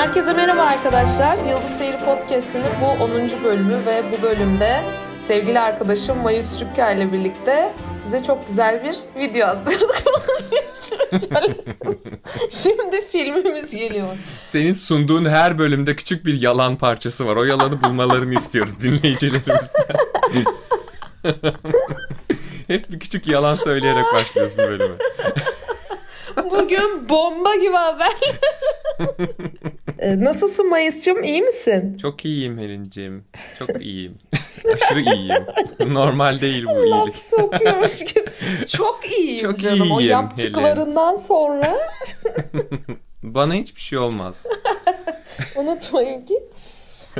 Herkese merhaba arkadaşlar. Yıldız Seyir Podcast'inin bu 10. bölümü ve bu bölümde sevgili arkadaşım Mayus Rükker ile birlikte size çok güzel bir video hazırladık. Şimdi filmimiz geliyor. Senin sunduğun her bölümde küçük bir yalan parçası var. O yalanı bulmalarını istiyoruz dinleyicilerimizden. Hep bir küçük yalan söyleyerek başlıyorsun bölüme. Bugün bomba gibi haber. Ee, nasılsın Mayıs'cığım? İyi misin? Çok iyiyim Helin'ciğim. Çok iyiyim. Aşırı iyiyim. Normal değil bu iyilik. Laf sokuyormuş gibi. Çok iyiyim Çok canım. o iyiyim, yaptıklarından sonra Bana hiçbir şey olmaz. unutmayın ki.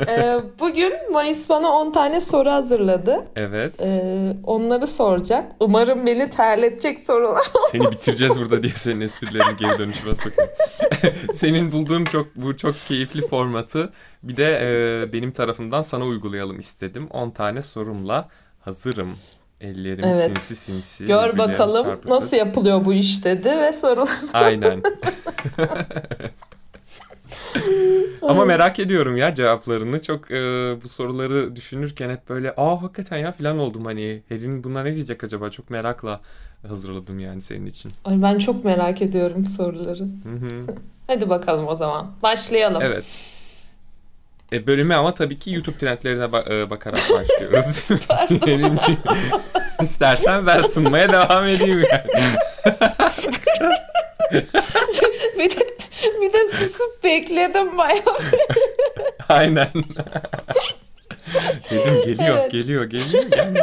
Ee, bugün Mayıs bana 10 tane soru hazırladı. Evet. Ee, onları soracak. Umarım beni terletecek sorular. Seni bitireceğiz burada diye senin esprilerini geri dönüşüme sokayım. senin bulduğun çok bu çok keyifli formatı bir de e, benim tarafımdan sana uygulayalım istedim. 10 tane sorumla hazırım. Ellerim Evet. sinsi sinsi. Gör bakalım çarpıtır. nasıl yapılıyor bu iş dedi ve sorular. Aynen. Ama merak ediyorum ya cevaplarını. Çok e, bu soruları düşünürken hep böyle aa hakikaten ya falan oldum hani. Helin buna ne diyecek acaba? Çok merakla hazırladım yani senin için. Ay ben çok merak ediyorum soruları. Hadi bakalım o zaman. Başlayalım. Evet. E, bölüme ama tabii ki YouTube trendlerine ba- e, bakarak başlıyoruz. Helin'ciğim, İstersen ben sunmaya devam edeyim yani. bir de bir de susup bekledim bayağı. Aynen. Dedim geliyor, Evet. geliyor, geliyor. Yani.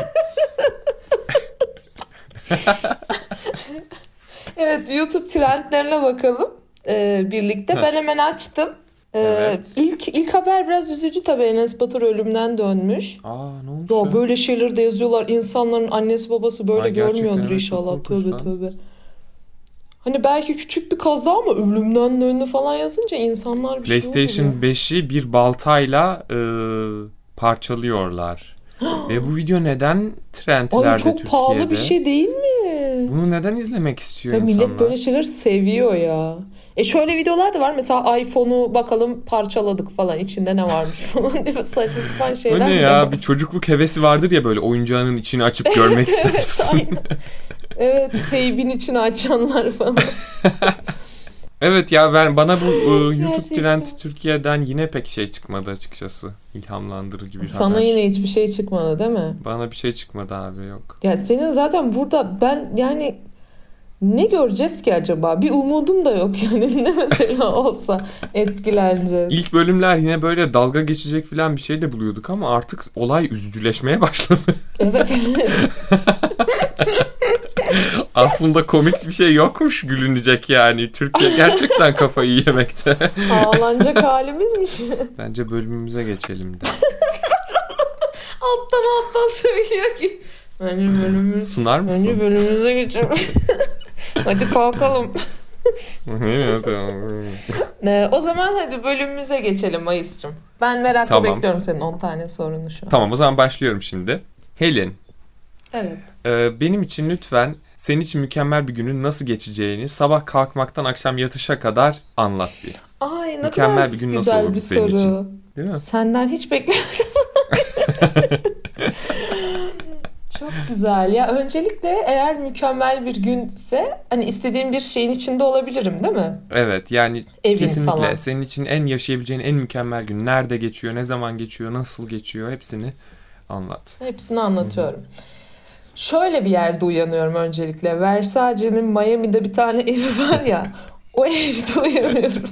Evet YouTube trendlerine bakalım ee, birlikte. Ben hemen açtım. Ee, Evet. ilk ilk haber biraz üzücü tabii Enes Batur ölümden dönmüş. Aa ne olmuş Ya ya? böyle şeyleri de yazıyorlar. İnsanların annesi babası böyle Ay, görmüyordur inşallah. Tövbe tövbe. Hani belki küçük bir kaza ama ölümden döndü falan yazınca insanlar bir şey PlayStation oluyor. 5'i bir baltayla e, parçalıyorlar. Ve bu video neden trendlerde Ay çok Türkiye'de? pahalı bir şey değil mi? Bunu neden izlemek istiyor Ya insanlar? millet böyle şeyler seviyor ya. E şöyle videolar da var mesela iPhone'u bakalım parçaladık falan içinde ne varmış falan diye saçma sapan O şeyler. ne de ya? Bir çocukluk hevesi vardır ya böyle oyuncağının içini açıp görmek istersin. Evet teybin içini açanlar falan. Evet ya ben bana bu e, YouTube trend Türkiye'den yine pek şey çıkmadı açıkçası. İlhamlandırıcı bir Sana haber. yine hiçbir şey çıkmadı değil mi? Bana bir şey çıkmadı abi yok. Ya senin zaten burada ben yani ne göreceğiz ki acaba? Bir umudum da yok yani ne mesela olsa etkileneceğiz. İlk bölümler yine böyle dalga geçecek falan bir şey de buluyorduk ama artık olay üzücüleşmeye başladı. Evet. Aslında komik bir şey yokmuş gülünecek yani. Türkiye gerçekten kafayı yemekte. Ağlanacak halimizmiş. Bence bölümümüze geçelim de. alttan alttan söylüyor ki. Bence bölümümüz Bence mısın? bölümümüze geçelim. Hadi kalkalım. Ee, o zaman hadi bölümümüze geçelim Mayıs'cığım. Ben merakla Tamam. bekliyorum senin 10 tane sorunu şu an. tamam o zaman başlıyorum şimdi. Helin, Evet. e, benim için lütfen senin için mükemmel bir günün nasıl geçeceğini sabah kalkmaktan akşam yatışa kadar anlat bir. Ay ne Mükemmel kadar bir gün nasıl güzel olurdu bir senin soru. için? Değil mi? Senden hiç beklemiyordum. Çok güzel. Ya öncelikle eğer mükemmel bir günse hani istediğim bir şeyin içinde olabilirim değil mi? Evet yani Evin kesinlikle falan. senin için en yaşayabileceğin en mükemmel gün nerede geçiyor, ne zaman geçiyor, nasıl geçiyor hepsini anlat. Hepsini anlatıyorum. Şöyle bir yerde uyanıyorum öncelikle. Versace'nin Miami'de bir tane evi var ya. o evde uyanıyorum.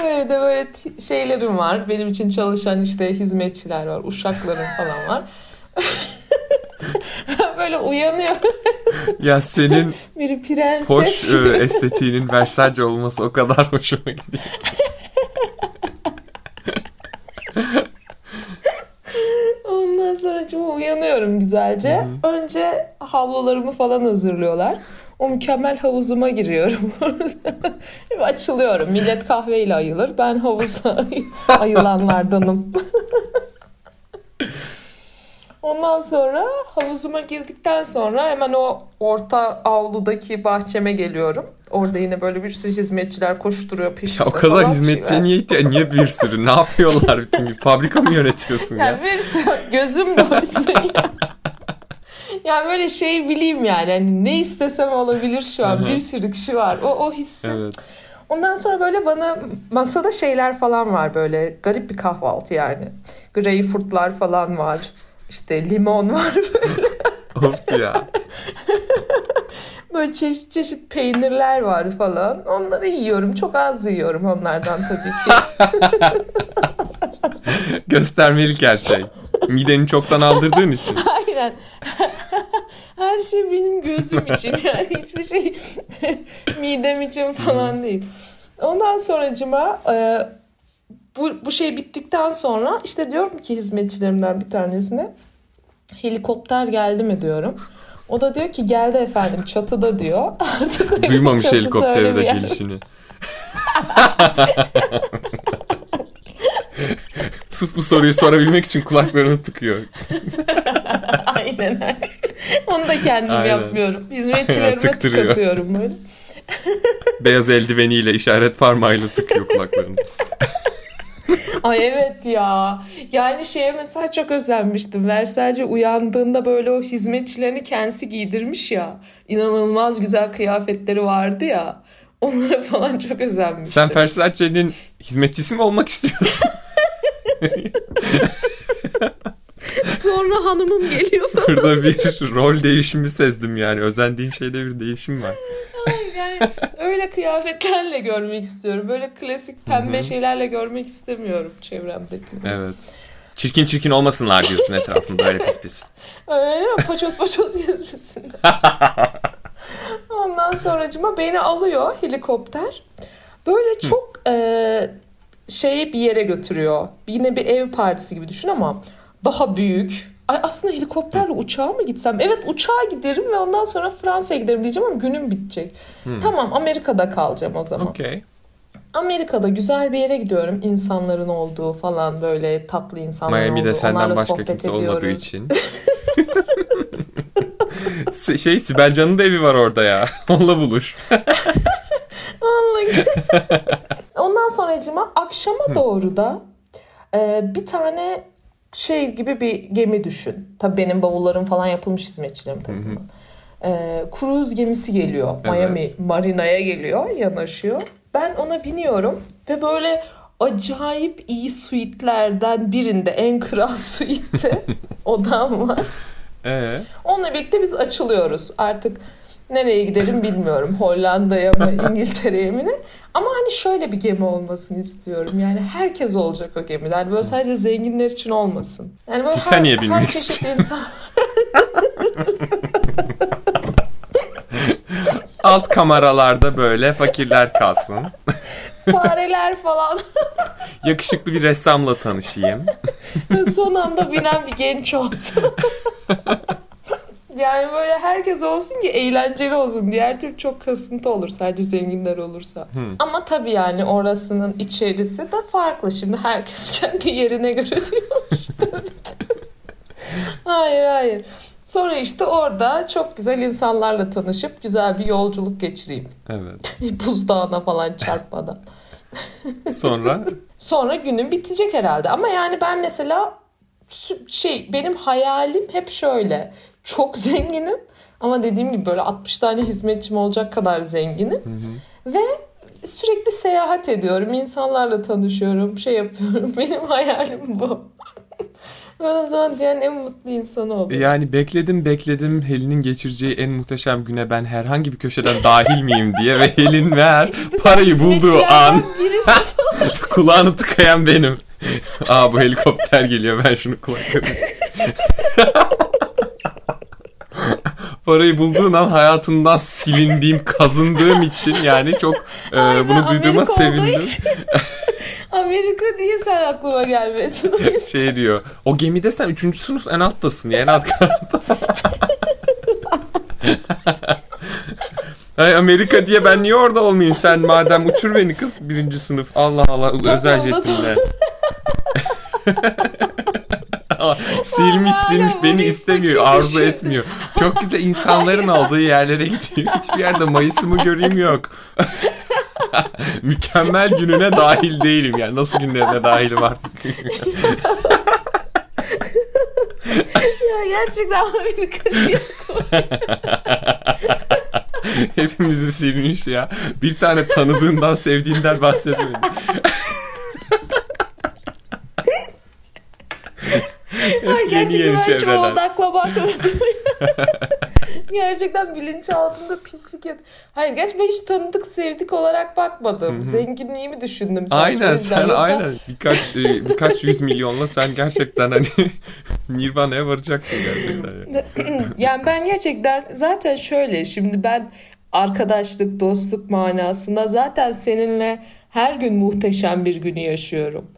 o evde böyle şeylerim var. Benim için çalışan işte hizmetçiler var. Uşaklarım falan var. Böyle uyanıyorum. Ya senin Biri prenses hoş e, estetiğinin Versace olması o kadar hoşuma gidiyor. Ondan sonra uyanıyorum güzelce. Önce havlularımı falan hazırlıyorlar. O mükemmel havuzuma giriyorum. Açılıyorum. Millet kahveyle ayılır. Ben havuza ayılanlardanım. Ondan sonra havuzuma girdikten sonra hemen o orta avludaki bahçeme geliyorum. Orada yine böyle bir sürü hizmetçiler koşturuyor peşimde Ya o kadar hizmetçiye şeyler. niye ihtiyaç? Niye bir sürü? Ne yapıyorlar bütün gün? Fabrika mı yönetiyorsun ya? Yani bir sürü gözüm doysun ya. Yani böyle şey bileyim yani. Hani ne istesem olabilir şu an. Bir sürü kişi var. O, o hissi. Evet. Ondan sonra böyle bana masada şeyler falan var böyle. Garip bir kahvaltı yani. Greyfurtlar falan var. İşte limon var. Of ya. Böyle çeşit çeşit peynirler var falan. Onları yiyorum. Çok az yiyorum onlardan tabii ki. Göstermelik her şey. Mideni çoktan aldırdığın için. Aynen. Her şey benim gözüm için yani hiçbir şey midem için falan değil. Ondan sonracıma e, bu, bu şey bittikten sonra işte diyorum ki hizmetçilerimden bir tanesine helikopter geldi mi diyorum. O da diyor ki geldi efendim çatıda diyor. Artık Duymamış helikopteri de gelişini. Sırf bu soruyu sorabilmek için kulaklarını tıkıyor. Aynen. Onu da kendim Aynen. yapmıyorum. Hizmetçilerime tıkatıyorum böyle. Beyaz eldiveniyle işaret parmağıyla tıkıyor kulaklarını. Ay evet ya. Yani şeye mesela çok özenmiştim. Versace uyandığında böyle o hizmetçilerini kendisi giydirmiş ya. İnanılmaz güzel kıyafetleri vardı ya. Onlara falan çok özenmiştim. Sen Versace'nin hizmetçisi mi olmak istiyorsun? Sonra hanımım geliyor. Burada bir rol değişimi sezdim yani. Özendiğin şeyde bir değişim var. Yani öyle kıyafetlerle görmek istiyorum. Böyle klasik pembe şeylerle görmek istemiyorum çevremdeki. Evet. Çirkin çirkin olmasınlar diyorsun etrafında öyle pis pis. Öyle mi? Paçoz paçoz gezmesin. Ondan sonracıma beni alıyor helikopter. Böyle çok e, şey bir yere götürüyor. Yine bir ev partisi gibi düşün ama daha büyük. Ay aslında helikopterle uçağa mı gitsem? Evet uçağa giderim ve ondan sonra Fransa'ya giderim diyeceğim ama günüm bitecek. Tamam Amerika'da kalacağım o zaman. Okey. Amerika'da güzel bir yere gidiyorum. İnsanların olduğu falan böyle tatlı insanların olduğu. Miami'de senden Onlarla başka kimse olmadığı ediyoruz. için. Se- şey Sibel Can'ın da evi var orada ya. Onunla buluş. Vallahi. Ondan sonracıma akşama doğru da e, bir tane şey gibi bir gemi düşün. Tabii benim bavullarım falan yapılmış hizmetçilerim tarafından. E, kruz gemisi geliyor. Evet. Miami marinaya geliyor, yanaşıyor. Ben ona biniyorum ve böyle acayip iyi suitlerden birinde en kral suitte odam var. Ee, Onunla birlikte biz açılıyoruz. Artık nereye giderim bilmiyorum. Hollanda'ya mı, İngiltere'ye mi ne? Ama hani şöyle bir gemi olmasını istiyorum. Yani herkes olacak o gemide. Yani böyle sadece zenginler için olmasın. Yani böyle her, Titanic'e her binmek çeşit insan. alt kameralarda böyle fakirler kalsın. fareler falan. Yakışıklı bir ressamla tanışayım. Son anda binen bir genç olsun. Yani böyle herkes olsun ki eğlenceli olsun. Diğer türlü çok kasıntı olur sadece zenginler olursa. Ama tabii yani orasının içerisi de farklı. Şimdi herkes kendi yerine göre hayır hayır. Sonra işte orada çok güzel insanlarla tanışıp güzel bir yolculuk geçireyim. Evet. Buzdağına falan çarpmadan. Sonra Sonra günüm bitecek herhalde. Ama yani ben mesela şey benim hayalim hep şöyle. Çok zenginim ama dediğim gibi böyle 60 tane hizmetçim olacak kadar zenginim. Ve sürekli seyahat ediyorum. insanlarla tanışıyorum. Şey yapıyorum. Benim hayalim bu. ben o zaman dünyanın en mutlu insanı oldum. yani bekledim bekledim Helin'in geçireceği en muhteşem güne ben herhangi bir köşeden dahil miyim diye ve Helin meğer parayı bulduğu an kulağını tıkayan benim. Aa bu helikopter geliyor ben şunu kulaklarına Parayı bulduğun an hayatından silindiğim, kazındığım için yani çok e, Aynen, bunu duyduğuma Amerika sevindim. Amerika diye sen aklıma gelmedin. Şey diyor, o gemide sen 3. sınıf en alttasın ya en alt. Ay Amerika diye ben niye orada olmayayım sen madem uçur beni kız birinci sınıf Allah Allah özel jetinle. silmiş silmiş beni bir istemiyor arzu düşün. etmiyor. Çok güzel insanların olduğu yerlere gidiyor. Hiçbir yerde Mayıs'ımı göreyim yok. Mükemmel gününe dahil değilim yani. Nasıl günlerine dahilim artık. ya gerçekten Amerika'yı Hepimizi silmiş ya. Bir tane tanıdığından sevdiğinden bahsetmedi. Hep yeni yeni ben çevreler. odakla bakmadım. Gerçekten bilinçaltında pislik et. Hayır gerçi ben hiç tanıdık sevdik olarak bakmadım. Zenginliğimi düşündüm. sadece o Aynen yüzden. sen Yoksa- aynen birkaç e, birkaç yüz milyonla sen gerçekten hani Nirvana'ya varacaksın gerçekten. Yani. Yani ben gerçekten zaten şöyle şimdi ben arkadaşlık, dostluk manasında zaten seninle her gün muhteşem bir günü yaşıyorum.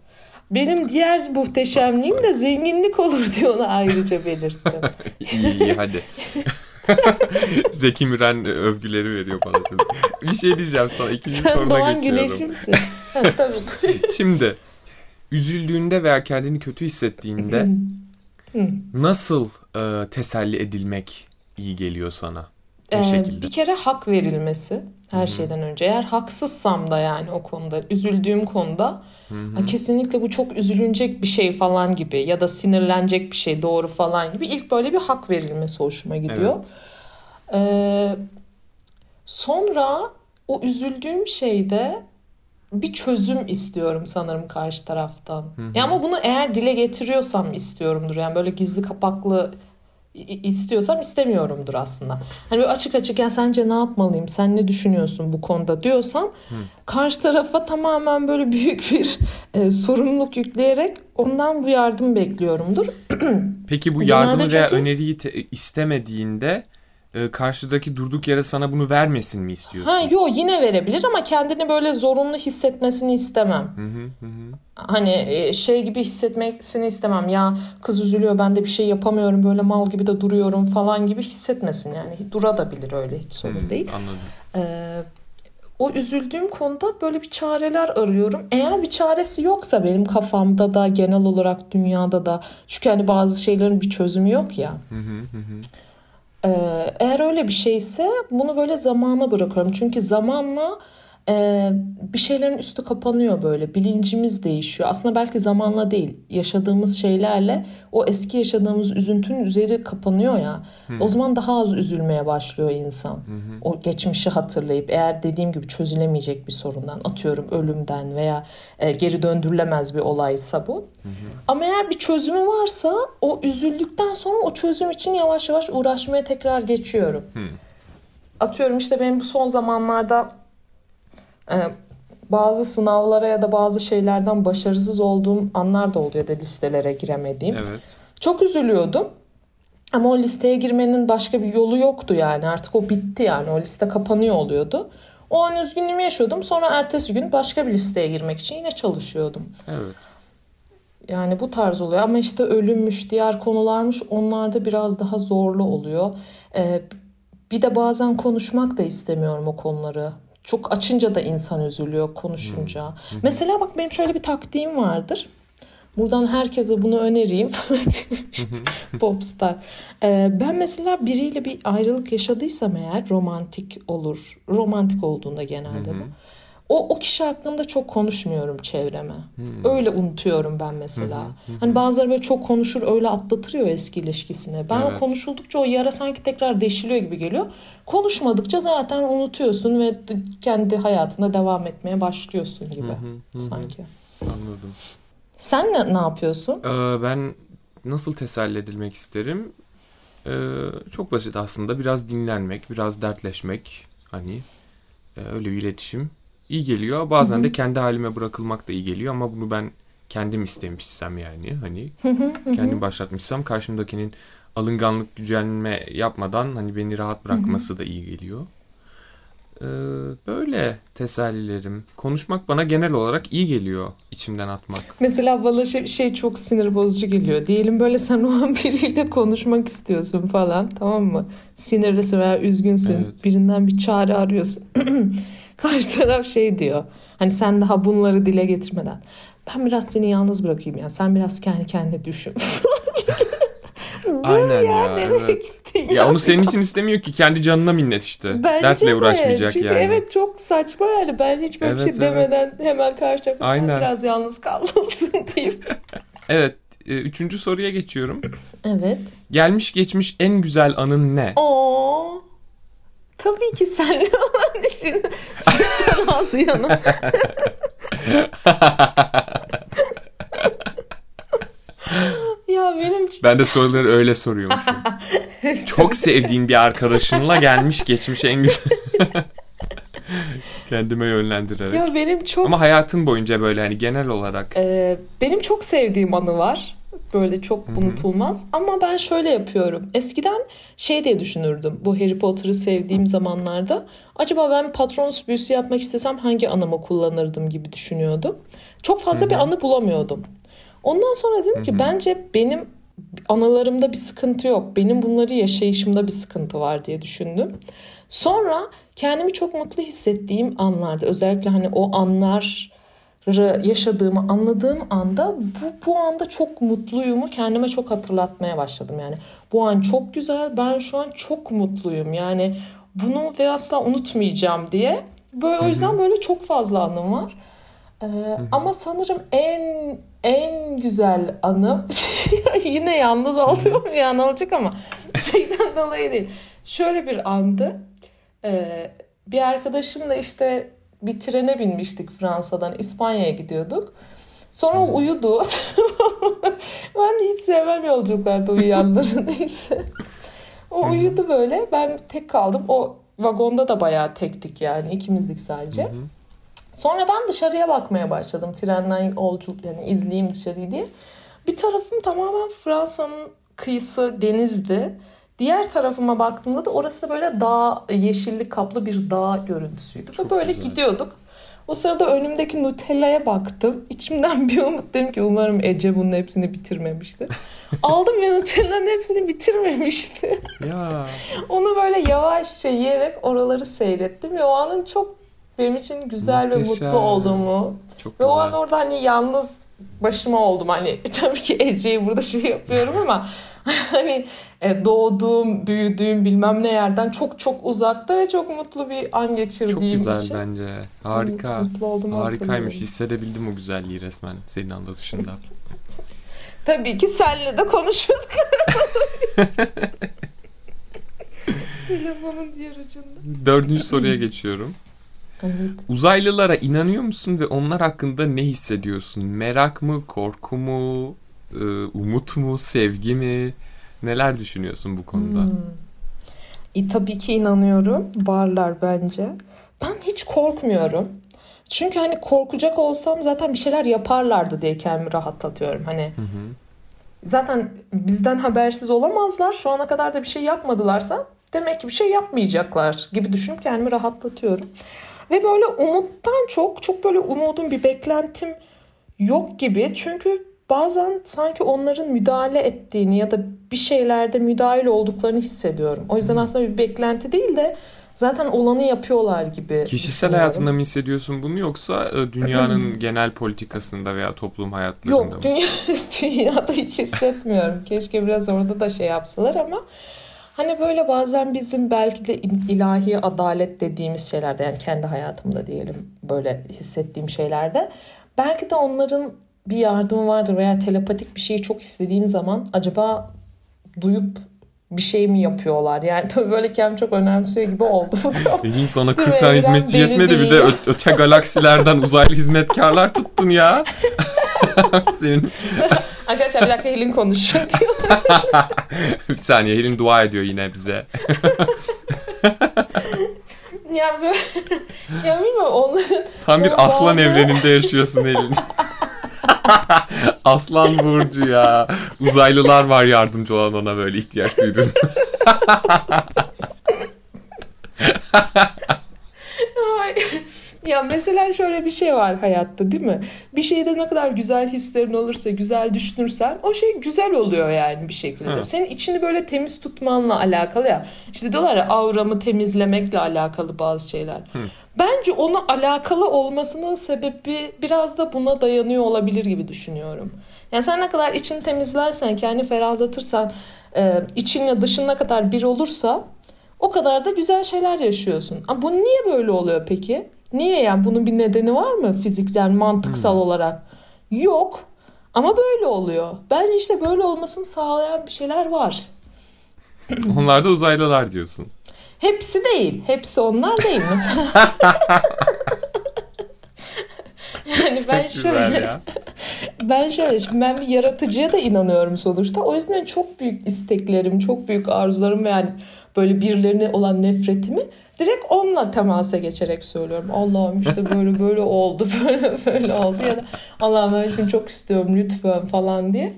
Benim diğer muhteşemliğim de zenginlik olur diye ona ayrıca belirttim. İyi iyi hadi. Zeki Müren övgüleri veriyor bana şimdi. Bir şey diyeceğim sana. İkinci Sen soruna doğan geçiyorum. güneşimsin. Tabii. Şimdi üzüldüğünde veya kendini kötü hissettiğinde nasıl e, teselli edilmek iyi geliyor sana? Ee, şekilde? bir kere hak verilmesi her şeyden önce. Eğer haksızsam da yani o konuda, üzüldüğüm konuda "Ha, kesinlikle bu çok üzülünecek bir şey falan gibi ya da sinirlenecek bir şey doğru falan gibi ilk böyle bir hak verilmesi hoşuma gidiyor. Evet. Ee, sonra o üzüldüğüm şeyde bir çözüm istiyorum sanırım karşı taraftan. Ya ama bunu eğer dile getiriyorsam istiyorumdur. Yani böyle gizli kapaklı istiyorsam istemiyorumdur aslında. Hani böyle açık açık ya sence ne yapmalıyım? Sen ne düşünüyorsun bu konuda diyorsam karşı tarafa tamamen böyle büyük bir e, sorumluluk yükleyerek ondan bu yardım bekliyorumdur. Peki bu yardımı veya çünkü- öneriyi te- istemediğinde e, karşıdaki durduk yere sana bunu vermesin mi istiyorsun? Ha yo yine verebilir ama kendini böyle zorunlu hissetmesini istemem. Hı hı hı. Hani e, şey gibi hissetmesini istemem. Ya kız üzülüyor ben de bir şey yapamıyorum böyle mal gibi de duruyorum falan gibi hissetmesin yani. Durabilir öyle hiç sorun Hı, değil. Anladım. Ee, o üzüldüğüm konuda böyle bir çareler arıyorum. Eğer bir çaresi yoksa benim kafamda da genel olarak dünyada da çünkü hani bazı şeylerin bir çözümü yok ya. Hı hı hı eğer öyle bir şeyse bunu böyle zamana bırakıyorum. Çünkü zamanla e, bir şeylerin üstü kapanıyor böyle. Bilincimiz değişiyor. Aslında belki zamanla değil. Yaşadığımız şeylerle o eski yaşadığımız üzüntünün üzeri kapanıyor ya. O zaman daha az üzülmeye başlıyor insan. O geçmişi hatırlayıp eğer dediğim gibi çözülemeyecek bir sorundan atıyorum ölümden veya e, geri döndürülemez bir olaysa bu. Ama eğer bir çözümü varsa o üzüldükten sonra o çözüm için yavaş yavaş uğraşmaya tekrar geçiyorum. Atıyorum işte benim bu son zamanlarda bazı sınavlara ya da bazı şeylerden başarısız olduğum anlar da oluyor ya da listelere giremediğim. Evet. Çok üzülüyordum. Ama o listeye girmenin başka bir yolu yoktu yani. Artık o bitti yani. O liste kapanıyor oluyordu. O an üzgünlüğümü yaşıyordum. Sonra ertesi gün başka bir listeye girmek için yine çalışıyordum. Evet. Yani bu tarz oluyor ama işte ölümmüş, diğer konularmış onlarda biraz daha zorlu oluyor. Ee, bir de bazen konuşmak da istemiyorum o konuları. Çok açınca da insan üzülüyor konuşunca. Mesela bak benim şöyle bir taktiğim vardır. Buradan herkese bunu önereyim. Popstar. Ee, ben mesela biriyle bir ayrılık yaşadıysam eğer romantik olur. Romantik olduğunda genelde bu. O, o kişi hakkında çok konuşmuyorum çevreme. Öyle unutuyorum ben mesela. Hani bazıları böyle çok konuşur öyle atlatır ya eski ilişkisini. Ben Evet. o konuşuldukça o yara sanki tekrar deşiliyor gibi geliyor. Konuşmadıkça zaten unutuyorsun ve kendi hayatına devam etmeye başlıyorsun gibi sanki. Anladım. Sen ne, ne yapıyorsun? Ee, ben nasıl teselli edilmek isterim? Ee, çok basit aslında. Biraz dinlenmek, biraz dertleşmek. Hani e, öyle bir iletişim iyi geliyor. Bazen de kendi halime bırakılmak da iyi geliyor ama bunu ben kendim istemişsem yani hani kendim başlatmışsam karşımdakinin alınganlık gücenme yapmadan hani beni rahat bırakması da iyi geliyor. Ee, böyle tesellilerim. Konuşmak bana genel olarak iyi geliyor içimden atmak. Mesela bana şey, şey çok sinir bozucu geliyor. Diyelim böyle sen o an biriyle konuşmak istiyorsun falan tamam mı? Sinirlisin veya üzgünsün. Evet. Birinden bir çare arıyorsun. Karşı taraf şey diyor. Hani sen daha bunları dile getirmeden. Ben biraz seni yalnız bırakayım ya. Sen biraz kendi kendine düşün. Aynen ya, ya, nereye evet. gittin Ya onu senin için istemiyor ki kendi canına minnet işte. Bence Dertle de. uğraşmayacak Çünkü yani. evet çok saçma yani ben hiç böyle bir Evet, şey evet. demeden hemen karşı tarafa sen Aynen. biraz yalnız kalmalısın deyip. Evet. e, Üçüncü soruya geçiyorum. Evet. Gelmiş geçmiş en güzel anın ne? Oo. Tabii ki senle olan işin sütten ağzı yana. ya benim Ben de soruları öyle soruyormuşum. Çok sevdiğin bir arkadaşınla gelmiş geçmiş en güzel. Kendime yönlendirerek. ya benim çok Ama hayatın boyunca böyle hani genel olarak. Ee, benim çok sevdiğim anı var. Böyle çok Hı hı. unutulmaz. Ama ben şöyle yapıyorum. Eskiden şey diye düşünürdüm. Bu Harry Potter'ı sevdiğim zamanlarda. Acaba ben Patronus büyüsü yapmak istesem hangi anımı kullanırdım gibi düşünüyordum. Çok fazla bir anı bulamıyordum. Ondan sonra dedim ki bence benim anılarımda bir sıkıntı yok. Benim bunları yaşayışımda bir sıkıntı var diye düşündüm. Sonra kendimi çok mutlu hissettiğim anlarda özellikle hani o anlar yaşadığımı anladığım anda bu, bu anda çok mutluyumu kendime çok hatırlatmaya başladım. Yani bu an çok güzel ben şu an çok mutluyum yani bunu ve asla unutmayacağım diye. Böyle, o yüzden böyle çok fazla anım var. Ee, ama sanırım en en güzel anım yine yalnız olduğum an olacak ama şeyden dolayı değil. Şöyle bir andı. Ee, bir arkadaşımla işte bir trene binmiştik Fransa'dan İspanya'ya gidiyorduk. Sonra o uyudu. ben hiç sevmem yolculuklarda uyuyanları neyse. O uyudu böyle. Ben tek kaldım. O vagonda da bayağı tektik yani. ikimizdik sadece. Sonra ben dışarıya bakmaya başladım. Trenden yolculuk yani izleyeyim dışarıyı diye. Bir tarafım tamamen Fransa'nın kıyısı denizdi. Diğer tarafıma baktığımda da orası da böyle dağ, yeşillik kaplı bir dağ görüntüsüydü. Ve böyle güzel. gidiyorduk. O sırada önümdeki Nutella'ya baktım. İçimden bir umut dedim ki umarım Ece bunun hepsini bitirmemiştir. Aldım ve Nutella'nın hepsini bitirmemişti. Ya. Onu böyle yavaşça yiyerek oraları seyrettim ve o anın çok benim için güzel ve Muhteşem. mutlu olduğumu Çok ve o an güzel. orada hani yalnız başıma oldum. Hani tabii ki Ece'yi burada şey yapıyorum ama hani e, doğduğum, büyüdüğüm bilmem ne yerden çok çok uzakta ve çok mutlu bir an Çok geçirdiğim güzel için. bence. Harika. Mutlu olduğumu Harikaymış. Hissedebildim o güzelliği resmen senin anlatışında. Tabii ki senle de konuşuyorduk. Telefonun diğer ucunda. Dördüncü soruya geçiyorum. Evet. Uzaylılara inanıyor musun ve onlar hakkında ne hissediyorsun? Merak mı, korku mu, umut mu, sevgi mi? Neler düşünüyorsun bu konuda? Hmm. E, tabii ki inanıyorum. Varlar bence. Ben hiç korkmuyorum. Çünkü hani korkacak olsam zaten bir şeyler yaparlardı diye kendimi rahatlatıyorum. Hani Hı hı. zaten bizden habersiz olamazlar. Şu ana kadar da bir şey yapmadılarsa demek ki bir şey yapmayacaklar gibi düşünüp kendimi rahatlatıyorum. Ve böyle umuttan çok çok böyle umudum bir beklentim yok gibi. Çünkü bazen sanki onların müdahale ettiğini ya da bir şeylerde müdahil olduklarını hissediyorum. O yüzden aslında bir beklenti değil de zaten olanı yapıyorlar gibi. Kişisel hayatında mı hissediyorsun bunu yoksa e, dünyanın genel politikasında veya toplum hayatlarında mı? Yok dünya, dünyada hiç hissetmiyorum. Keşke biraz orada da şey yapsalar ama hani böyle bazen bizim belki de ilahi adalet dediğimiz şeylerde yani kendi hayatımda diyelim böyle hissettiğim şeylerde belki de onların bir yardımı vardır veya telepatik bir şeyi çok istediğim zaman acaba duyup bir şey mi yapıyorlar? Yani tabii böyle kendimi çok önemsiyor gibi oldu. Elin sana Tüm 40 tane hizmetçi yetmedi bir de değil. ö- öte galaksilerden uzaylı hizmetkarlar tuttun ya. Senin Arkadaşlar bir dakika Helin konuşuyor diyor. bir saniye Helin dua ediyor yine bize. Ya böyle ya bilmiyorum onların Tam bir aslan evreninde yaşıyorsun Helin. aslan burcu ya. Uzaylılar var yardımcı olan ona böyle ihtiyaç duydun. Ya mesela şöyle bir şey var hayatta değil mi? Bir şeyde ne kadar güzel hislerin olursa, güzel düşünürsen o şey güzel oluyor yani bir şekilde. Hı. Senin içini böyle temiz tutmanla alakalı ya. İşte diyorlar ya avramı temizlemekle alakalı bazı şeyler. Bence ona alakalı olmasının sebebi biraz da buna dayanıyor olabilir gibi düşünüyorum. Yani sen ne kadar içini temizlersen, kendini ferahlatırsan, e, içinle dışın ne kadar bir olursa o kadar da güzel şeyler yaşıyorsun. Ama bu niye böyle oluyor peki? Niye yani bunun bir nedeni var mı fiziksel, mantıksal hmm. olarak? Yok. Ama böyle oluyor. Bence işte böyle olmasını sağlayan bir şeyler var. Onlar da uzaylılar diyorsun. Hepsi değil. Hepsi onlar değil mesela. yani ben şöyle ben şöyle şimdi ben bir yaratıcıya da inanıyorum sonuçta. O yüzden çok büyük isteklerim, çok büyük arzularım ve yani böyle birilerine olan nefretimi direkt onunla temasa geçerek söylüyorum. Allah'ım işte böyle böyle oldu, böyle böyle oldu ya da Allah'ım ben şunu çok istiyorum lütfen falan diye.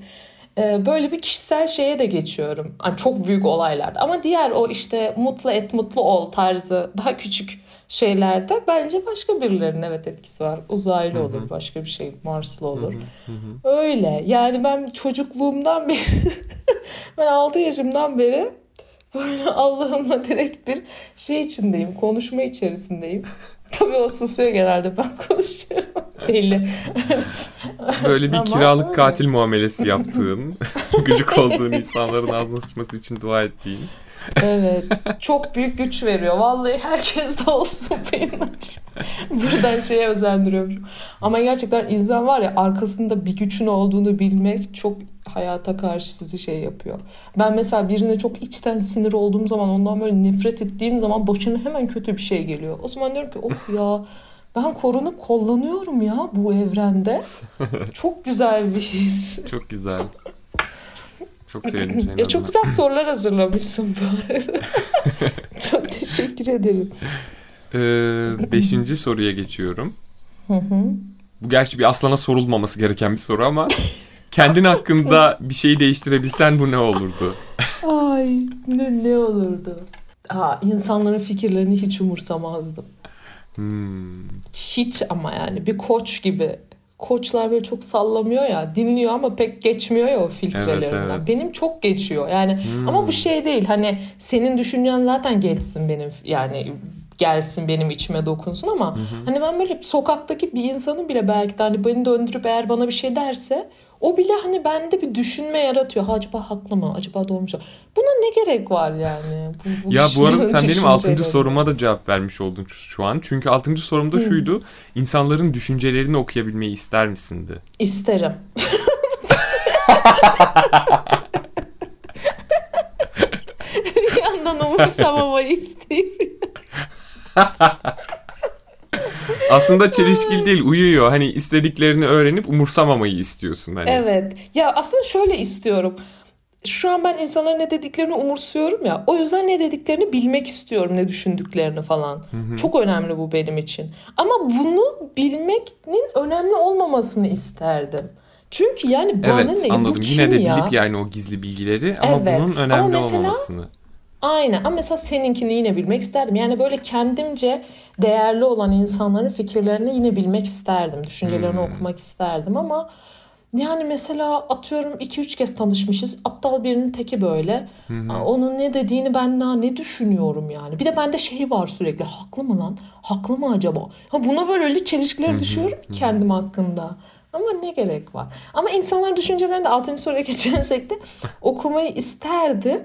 Ee, böyle bir kişisel şeye de geçiyorum. Yani çok büyük olaylarda. Ama diğer o işte mutlu et mutlu ol tarzı daha küçük şeylerde bence başka birilerinin evet etkisi var. Uzaylı olur, başka bir şey, Marslı olur. Öyle. Yani ben çocukluğumdan beri ben 6 yaşımdan beri böyle Allah'ımla direkt bir şey içindeyim, konuşma içerisindeyim. Tabii o susuyor genelde ben konuşuyorum. Deli. Böyle bir kiralık katil muamelesi yaptığın, gıcık olduğun insanların ağzına sıçması için dua ettiğin. Evet. Çok büyük güç veriyor. Vallahi herkes de olsun benim Buradan şeye özendiriyorum. Ama gerçekten insan var ya arkasında bir gücün olduğunu bilmek çok hayata karşı sizi şey yapıyor. Ben mesela birine çok içten sinir olduğum zaman ondan böyle nefret ettiğim zaman başına hemen kötü bir şey geliyor. O zaman diyorum ki oh ya ben korunup kullanıyorum ya bu evrende. Çok güzel bir his. Çok güzel. Çok sevindim senin ya Çok güzel sorular hazırlamışsın bu arada. çok teşekkür ederim. Ee, beşinci soruya geçiyorum. Bu gerçi bir aslana sorulmaması gereken bir soru ama kendin hakkında bir şeyi değiştirebilsen bu ne olurdu? Ay ne, ne olurdu? Aa, insanların fikirlerini hiç umursamazdım. Hmm. Hiç ama yani bir koç gibi koçlar böyle çok sallamıyor ya dinliyor ama pek geçmiyor ya o filtrelerinden. Evet, evet. Benim çok geçiyor yani hmm. ama bu şey değil hani senin düşüncen zaten geçsin benim yani gelsin benim içime dokunsun ama hı hani ben böyle sokaktaki bir insanın bile belki de hani beni döndürüp eğer bana bir şey derse o bile hani bende bir düşünme yaratıyor. Ha, acaba haklı mı? Acaba doğru mu? Buna ne gerek var yani? Bu, bu ya bu arada sen benim altıncı soruma da cevap vermiş oldun şu an. Çünkü altıncı sorumda şuydu. İnsanların düşüncelerini okuyabilmeyi ister misindi? İsterim. bir yandan umursamamayı isteyeyim. aslında çelişkili değil uyuyor. Hani istediklerini öğrenip umursamamayı istiyorsun. Hani. Evet. Ya aslında şöyle istiyorum. Şu an ben insanların ne dediklerini umursuyorum ya. O yüzden ne dediklerini bilmek istiyorum. Ne düşündüklerini falan. Hı hı. Çok önemli bu benim için. Ama bunu bilmenin önemli olmamasını isterdim. Çünkü yani bana evet, ne? anladım. Bu Yine de bilip yani o gizli bilgileri ama evet. bunun önemli ama mesela, olmamasını. Aynen ama mesela seninkini yine bilmek isterdim. Yani böyle kendimce değerli olan insanların fikirlerini yine bilmek isterdim. Düşüncelerini hmm. okumak isterdim ama yani mesela atıyorum 2-3 kez tanışmışız. Aptal birinin teki böyle. Hı Onun ne dediğini ben daha ne düşünüyorum yani. Bir de bende şey var sürekli. Haklı mı lan? Haklı mı acaba? Ha buna böyle öyle çelişkiler düşüyorum kendim hakkında. Ama ne gerek var? Ama insanların düşüncelerini de 6. soruya geçersek de okumayı isterdim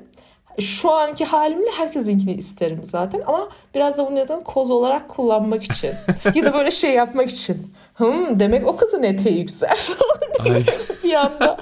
şu anki halimle herkesinkini isterim zaten ama biraz da bunu neden koz olarak kullanmak için ya da böyle şey yapmak için. Hım demek o kızın eteği yüksel falan bir anda.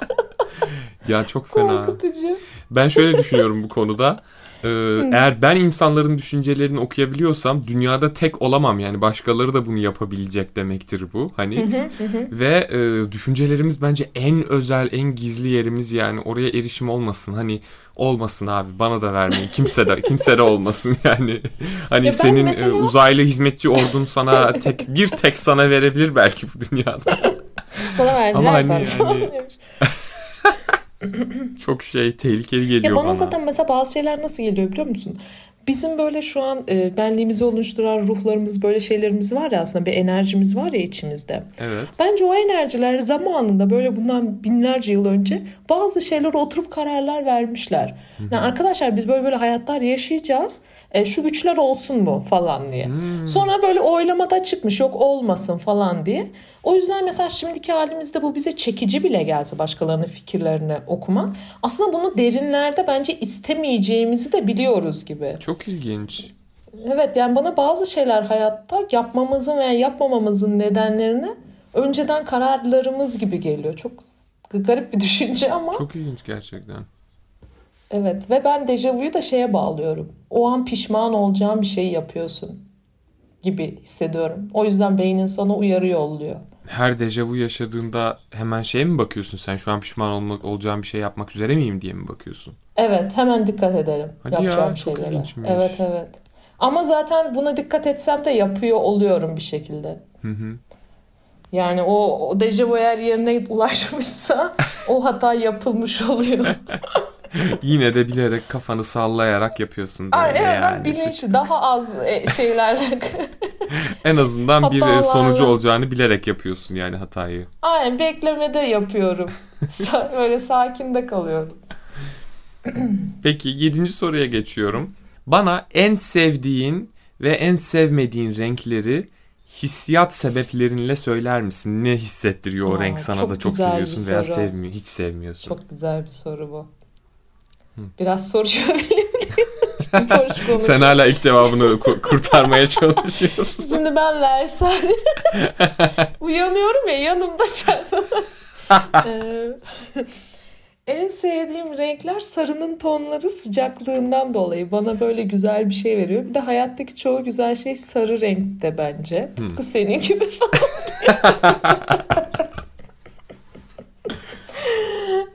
ya çok fena. Korkutucu. Ben şöyle düşünüyorum bu konuda. Ee, eğer ben insanların düşüncelerini okuyabiliyorsam dünyada tek olamam. Yani başkaları da bunu yapabilecek demektir bu hani. Ve e, düşüncelerimiz bence en özel en gizli yerimiz yani. Oraya erişim olmasın hani. Olmasın abi bana da vermeyin. Kimse de kimse de olmasın yani. Hani ya senin e, mesela... uzaylı hizmetçi ordun sana tek bir tek sana verebilir belki bu dünyada. Bana verdiler Ama hani, hani çok şey tehlikeli geliyor ya bana. bana zaten mesela bazı şeyler nasıl geliyor biliyor musun? bizim böyle şu an e, benliğimizi oluşturan ruhlarımız böyle şeylerimiz var ya aslında bir enerjimiz var ya içimizde. Evet. Bence o enerjiler zamanında böyle bundan binlerce yıl önce bazı şeyler oturup kararlar vermişler. Yani arkadaşlar biz böyle böyle hayatlar yaşayacağız. E, şu güçler olsun mu falan diye. Sonra böyle oylamada çıkmış yok olmasın falan diye. O yüzden mesela şimdiki halimizde bu bize çekici bile gelse başkalarının fikirlerini okumak. Aslında bunu derinlerde bence istemeyeceğimizi de biliyoruz gibi. Çok ilginç. Evet yani bana bazı şeyler hayatta yapmamızın veya yapmamamızın nedenlerini önceden kararlarımız gibi geliyor. Çok garip bir düşünce ama Çok ilginç gerçekten. Evet ve ben dejavuyu da şeye bağlıyorum. O an pişman olacağın bir şeyi yapıyorsun gibi hissediyorum. O yüzden beynin sana uyarı yolluyor. Her dejavu yaşadığında hemen şeye mi bakıyorsun sen? Şu an pişman olmak, olacağım bir şey yapmak üzere miyim diye mi bakıyorsun? Evet hemen dikkat edelim Hadi ya, yapacağım çok şeylere. ilginçmiş. Evet evet. Ama zaten buna dikkat etsem de yapıyor oluyorum bir şekilde. Hı hı. Yani o, o dejavu eğer yerine ulaşmışsa o hata yapılmış oluyor. Yine de bilerek kafanı sallayarak yapıyorsun böyle evet yani. bilinçli daha az e, şeylerle. En azından bir Hatalarla. sonucu olacağını bilerek yapıyorsun yani hatayı. Aynen beklemede yapıyorum. Böyle sakin de kalıyorum. Peki yedinci soruya geçiyorum. Bana en sevdiğin ve en sevmediğin renkleri hissiyat sebeplerinle söyler misin? Ne hissettiriyor o Aa, renk sana çok da çok bir seviyorsun veya sevmiyor, hiç sevmiyorsun. Çok güzel bir soru bu. Biraz. Boş konuşuyorum. Sen hala ilk cevabını ku- kurtarmaya çalışıyorsun. Şimdi ben Versace uyanıyorum ya yanımda sen. Ee, en sevdiğim renkler sarının tonları sıcaklığından dolayı bana böyle güzel bir şey veriyor. Bir de hayattaki çoğu güzel şey sarı renkte bence. Tıpkı senin gibi falan.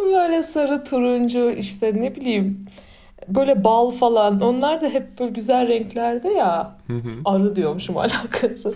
böyle sarı turuncu işte ne bileyim böyle bal falan onlar da hep böyle güzel renklerde ya. Hı hı. Arı diyormuşum alakası.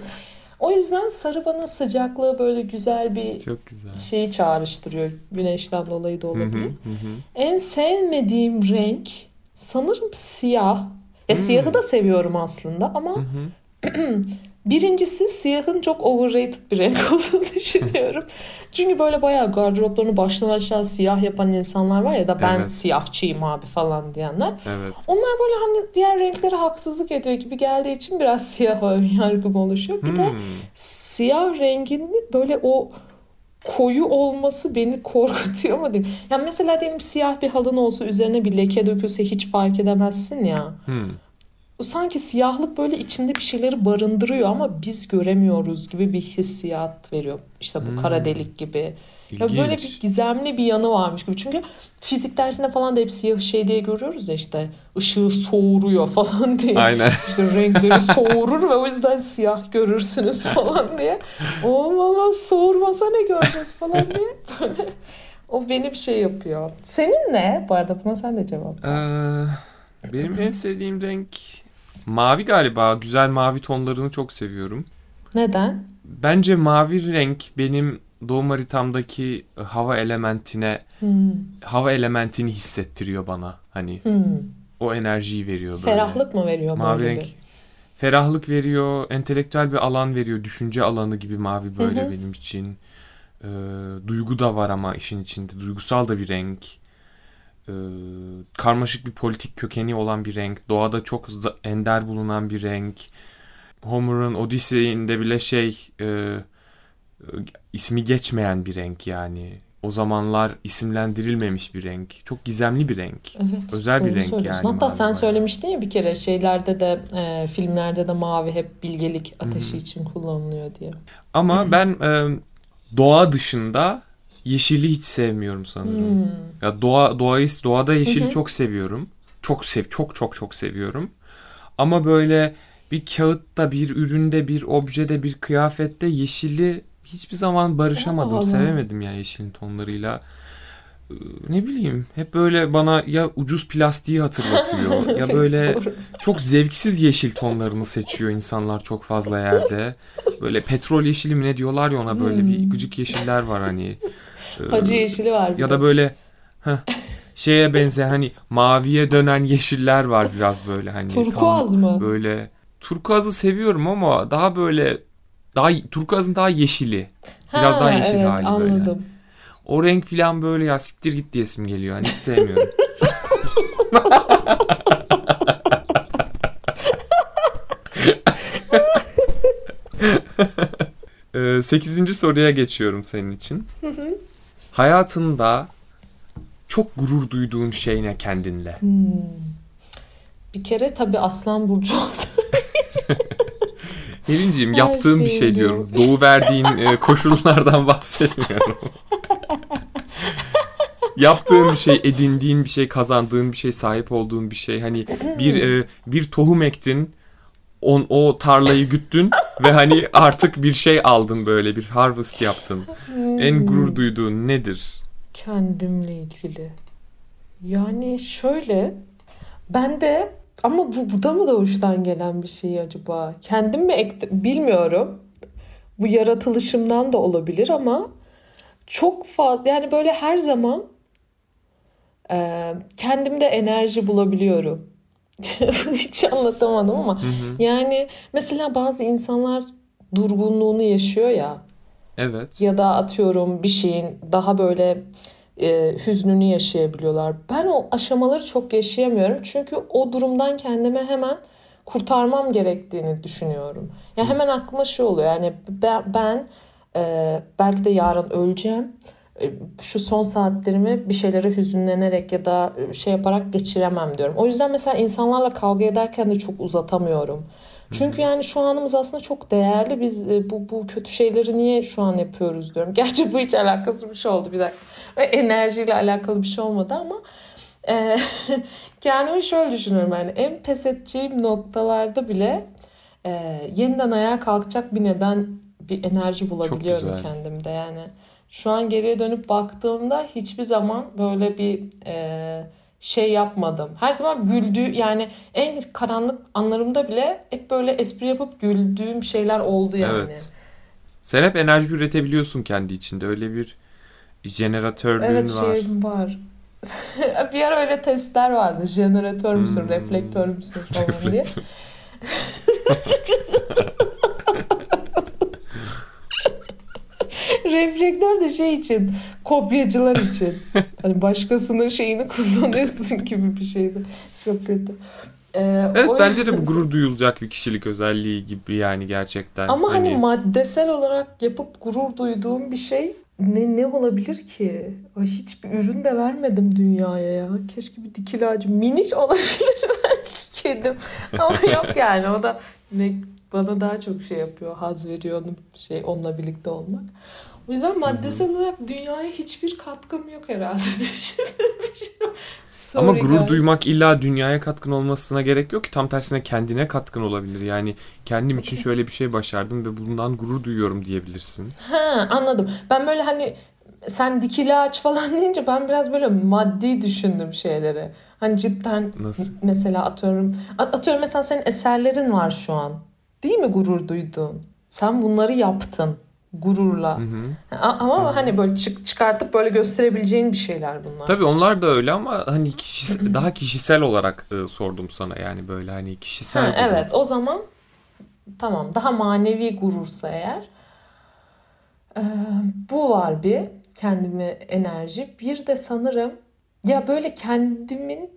O yüzden sarı bana sıcaklığı böyle güzel bir Çok güzel. şeyi çağrıştırıyor. Güneşten dolayı da Hı hı, olabilir. hı hı. En sevmediğim renk sanırım siyah. Ya Hmm. siyahı da seviyorum aslında ama Hı hı. birincisi siyahın çok overrated bir renk olduğunu düşünüyorum. Çünkü böyle bayağı gardıroplarını baştan aşağı siyah yapan insanlar var ya da ben Evet. siyahçıyım abi falan diyenler. Evet. Onlar böyle hani diğer renklere haksızlık ediyor gibi geldiği için biraz siyah ön yargım oluşuyor. Bir de Hmm. siyah renginin böyle o koyu olması beni korkutuyor mu diyeyim. Yani mesela diyelim siyah bir halın olsa üzerine bir leke dökülse hiç fark edemezsin ya. Hmm. Sanki siyahlık böyle içinde bir şeyleri barındırıyor ama biz göremiyoruz gibi bir hissiyat veriyor. İşte bu kara delik gibi. Ya böyle bir gizemli bir yanı varmış gibi. Çünkü fizik dersinde falan da hep siyah şey diye görüyoruz ya işte ışığı soğuruyor falan diye. Aynen. İşte renkleri soğurur ve o yüzden siyah görürsünüz falan diye. O valla soğurmasa ne göreceğiz falan diye. Böyle o beni bir şey yapıyor. Senin ne? Bu arada buna sen de cevap. ver. Ee, benim en sevdiğim renk mavi galiba. Güzel mavi tonlarını çok seviyorum. Neden? Bence mavi renk benim doğum haritamdaki hava elementine Hmm. hava elementini hissettiriyor bana. Hani Hmm. o enerjiyi veriyor böyle. Ferahlık mı veriyor Mavi böyle renk bir? ferahlık veriyor, entelektüel bir alan veriyor, düşünce alanı gibi mavi böyle Hı hı. benim için. Ee, duygu da var ama işin içinde. Duygusal da bir renk. Ee, karmaşık bir politik kökeni olan bir renk. Doğada çok ender bulunan bir renk. Homer'ın Odyssey'inde bile şey e, e, ismi geçmeyen bir renk yani. O zamanlar isimlendirilmemiş bir renk. Çok gizemli bir renk. Evet, Özel bir renk yani Hatta sen bayağı. söylemiştin ya bir kere şeylerde de e, filmlerde de mavi hep bilgelik ateşi için kullanılıyor diye. Ama ben e, doğa dışında yeşili hiç sevmiyorum sanırım. Hmm. Ya doğa doğayı doğada yeşili Hı hı. çok seviyorum. Çok sev çok çok çok seviyorum. Ama böyle bir kağıtta, bir üründe, bir objede, bir kıyafette yeşili hiçbir zaman barışamadım. Allah. Sevemedim ya yeşilin tonlarıyla. Ne bileyim hep böyle bana ya ucuz plastiği hatırlatıyor ya böyle çok zevksiz yeşil tonlarını seçiyor insanlar çok fazla yerde. Böyle petrol yeşili mi ne diyorlar ya ona böyle bir Hmm. gıcık yeşiller var hani. Hacı yeşili var ya da böyle heh, şeye benzeyen hani maviye dönen yeşiller var biraz böyle hani. Turkuaz mı? Böyle turkuazı seviyorum ama daha böyle daha turkuazın daha yeşili. Biraz Ha, daha yeşil evet, hali anladım. böyle. O renk falan böyle ya siktir git diyesim geliyor. Hani sevmiyorum. Ee, Sekizinci soruya geçiyorum senin için. Hayatında çok gurur duyduğun şey ne kendinle? Hmm. Bir kere tabii Aslan Burcu oldu. Helinciğim Her yaptığın bir şey diyorum. Doğu verdiğin e, koşullardan bahsetmiyorum. yaptığın bir şey, edindiğin bir şey, kazandığın bir şey, sahip olduğun bir şey. Hani bir e, bir tohum ektin, on, o tarlayı güttün ve hani artık bir şey aldın böyle bir harvest yaptın. En gurur duyduğun nedir? Kendimle ilgili. Yani şöyle ben de ama bu, bu da mı doğuştan gelen bir şey acaba? Kendim mi ektim bilmiyorum. Bu yaratılışımdan da olabilir ama çok fazla yani böyle her zaman e, kendimde enerji bulabiliyorum. Hiç anlatamadım ama yani mesela bazı insanlar durgunluğunu yaşıyor ya. Evet. ya da atıyorum bir şeyin daha böyle e, hüznünü yaşayabiliyorlar. Ben o aşamaları çok yaşayamıyorum. Çünkü o durumdan kendime hemen kurtarmam gerektiğini düşünüyorum. Ya hemen aklıma şey oluyor. Yani ben, ben e, belki de yarın öleceğim. E, Şu son saatlerimi bir şeylere hüzünlenerek ya da e, şey yaparak geçiremem diyorum. O yüzden mesela insanlarla kavga ederken de çok uzatamıyorum. Çünkü yani şu anımız aslında çok değerli. Biz e, bu bu kötü şeyleri niye şu an yapıyoruz diyorum. Gerçi bu hiç alakası bir şey oldu bir dakika. Ve enerjiyle alakalı bir şey olmadı ama e, kendimi şöyle düşünüyorum yani en pes edeceğim noktalarda bile e, yeniden ayağa kalkacak bir neden bir enerji bulabiliyorum kendimde yani. Şu an geriye dönüp baktığımda hiçbir zaman böyle bir e, şey yapmadım. Her zaman güldüğü yani en karanlık anlarımda bile hep böyle espri yapıp güldüğüm şeyler oldu yani. Evet. Sen hep enerji üretebiliyorsun kendi içinde. Öyle bir jeneratörlüğün Evet var. şeyim var. bir ara öyle testler vardı. Jeneratör müsün, Hmm. reflektör müsün falan diye. Reflektör. De şey için, kopyacılar için. Hani başkasının şeyini kullanıyorsun gibi bir şeydi. Çok kötü. Ee, Evet o- bence de bu gurur duyulacak bir kişilik özelliği gibi yani gerçekten. Ama hani maddesel olarak yapıp gurur duyduğum bir şey ne ne olabilir ki? Ay hiçbir ürün de vermedim dünyaya ya. Keşke bir dikil ağacı minik olabilir belki kedim. Ama yok yani o da ne bana daha çok şey yapıyor. Haz veriyor onu şey onunla birlikte olmak. O yüzden maddesel olarak dünyaya hiçbir katkım yok herhalde düşünüyorum. Ama Sorry gurur guys. duymak illa dünyaya katkın olmasına gerek yok ki. Tam tersine kendine katkın olabilir. Yani kendim için şöyle bir şey başardım ve bundan gurur duyuyorum diyebilirsin. Ha anladım. Ben böyle hani sen dikili ağaç falan deyince ben biraz böyle maddi düşündüm şeyleri. Hani cidden Nasıl? mesela atıyorum at- atıyorum mesela senin eserlerin var şu an. Değil mi gurur duyduğun? Sen bunları yaptın gururla. Hı hı. Ama hani böyle çık çıkartıp böyle gösterebileceğin bir şeyler bunlar. Tabii onlar da öyle ama hani kişis- daha kişisel olarak e, sordum sana yani böyle hani kişisel Ha, gurur. evet o zaman tamam daha manevi gurursa eğer Ee, bu var bir kendime enerji. Bir de sanırım ya böyle kendimin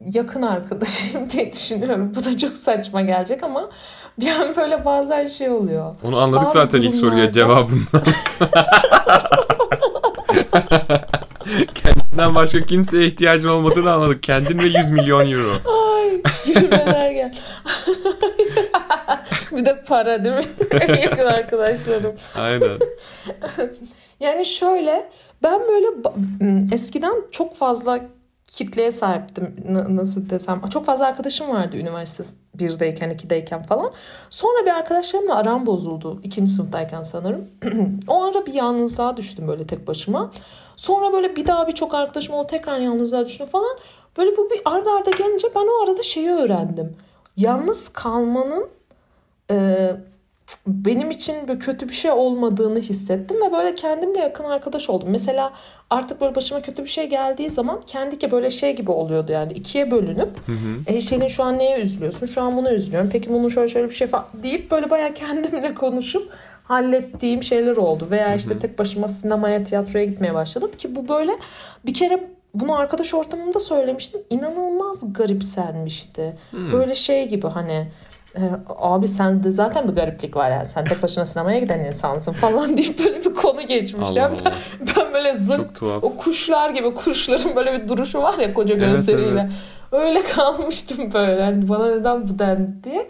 yakın arkadaşıyım diye düşünüyorum. Bu da çok saçma gelecek ama bir an böyle bazen şey oluyor. Onu anladık Bazı zaten ilk soruya durumlarda- cevabından. Kendinden başka kimseye ihtiyacın olmadığını anladık. Kendin ve 100 milyon euro. Ay gülmeler gel. bir de para değil mi? Yakın arkadaşlarım. Aynen. Yani şöyle ben böyle eskiden çok fazla kitleye sahiptim nasıl desem. Çok fazla arkadaşım vardı üniversite 1'deyken 2'deyken falan. Sonra bir arkadaşlarımla aram bozuldu ikinci sınıftayken sanırım. O ara bir yalnızlığa düştüm böyle tek başıma. Sonra böyle bir daha birçok arkadaşım oldu tekrar yalnızlığa düştüm falan. Böyle bu bir arda arda gelince ben o arada şeyi öğrendim. Yalnız kalmanın e, benim için böyle kötü bir şey olmadığını hissettim ve böyle kendimle yakın arkadaş oldum. Mesela artık böyle başıma kötü bir şey geldiği zaman kendi ki böyle şey gibi oluyordu yani ikiye bölünüp Hı hı. e senin şu an neye üzülüyorsun? Şu an buna üzülüyorum. Peki bunun şöyle şöyle bir şey falan deyip böyle bayağı kendimle konuşup hallettiğim şeyler oldu. Veya işte tek başıma sinemaya, tiyatroya gitmeye başladım ki bu böyle bir kere bunu arkadaş ortamımda söylemiştim. İnanılmaz garipsenmişti. Böyle şey gibi hani e, abi sende zaten bir gariplik var yani. Sen tek başına sinemaya giden insansın falan deyip böyle bir konu geçmişti. Allah Yani ben, ben böyle tuhaf. o kuşlar gibi kuşların böyle bir duruşu var ya koca Evet, gösteriyle. evet. Öyle kalmıştım böyle. Hani bana neden bu dendi diye.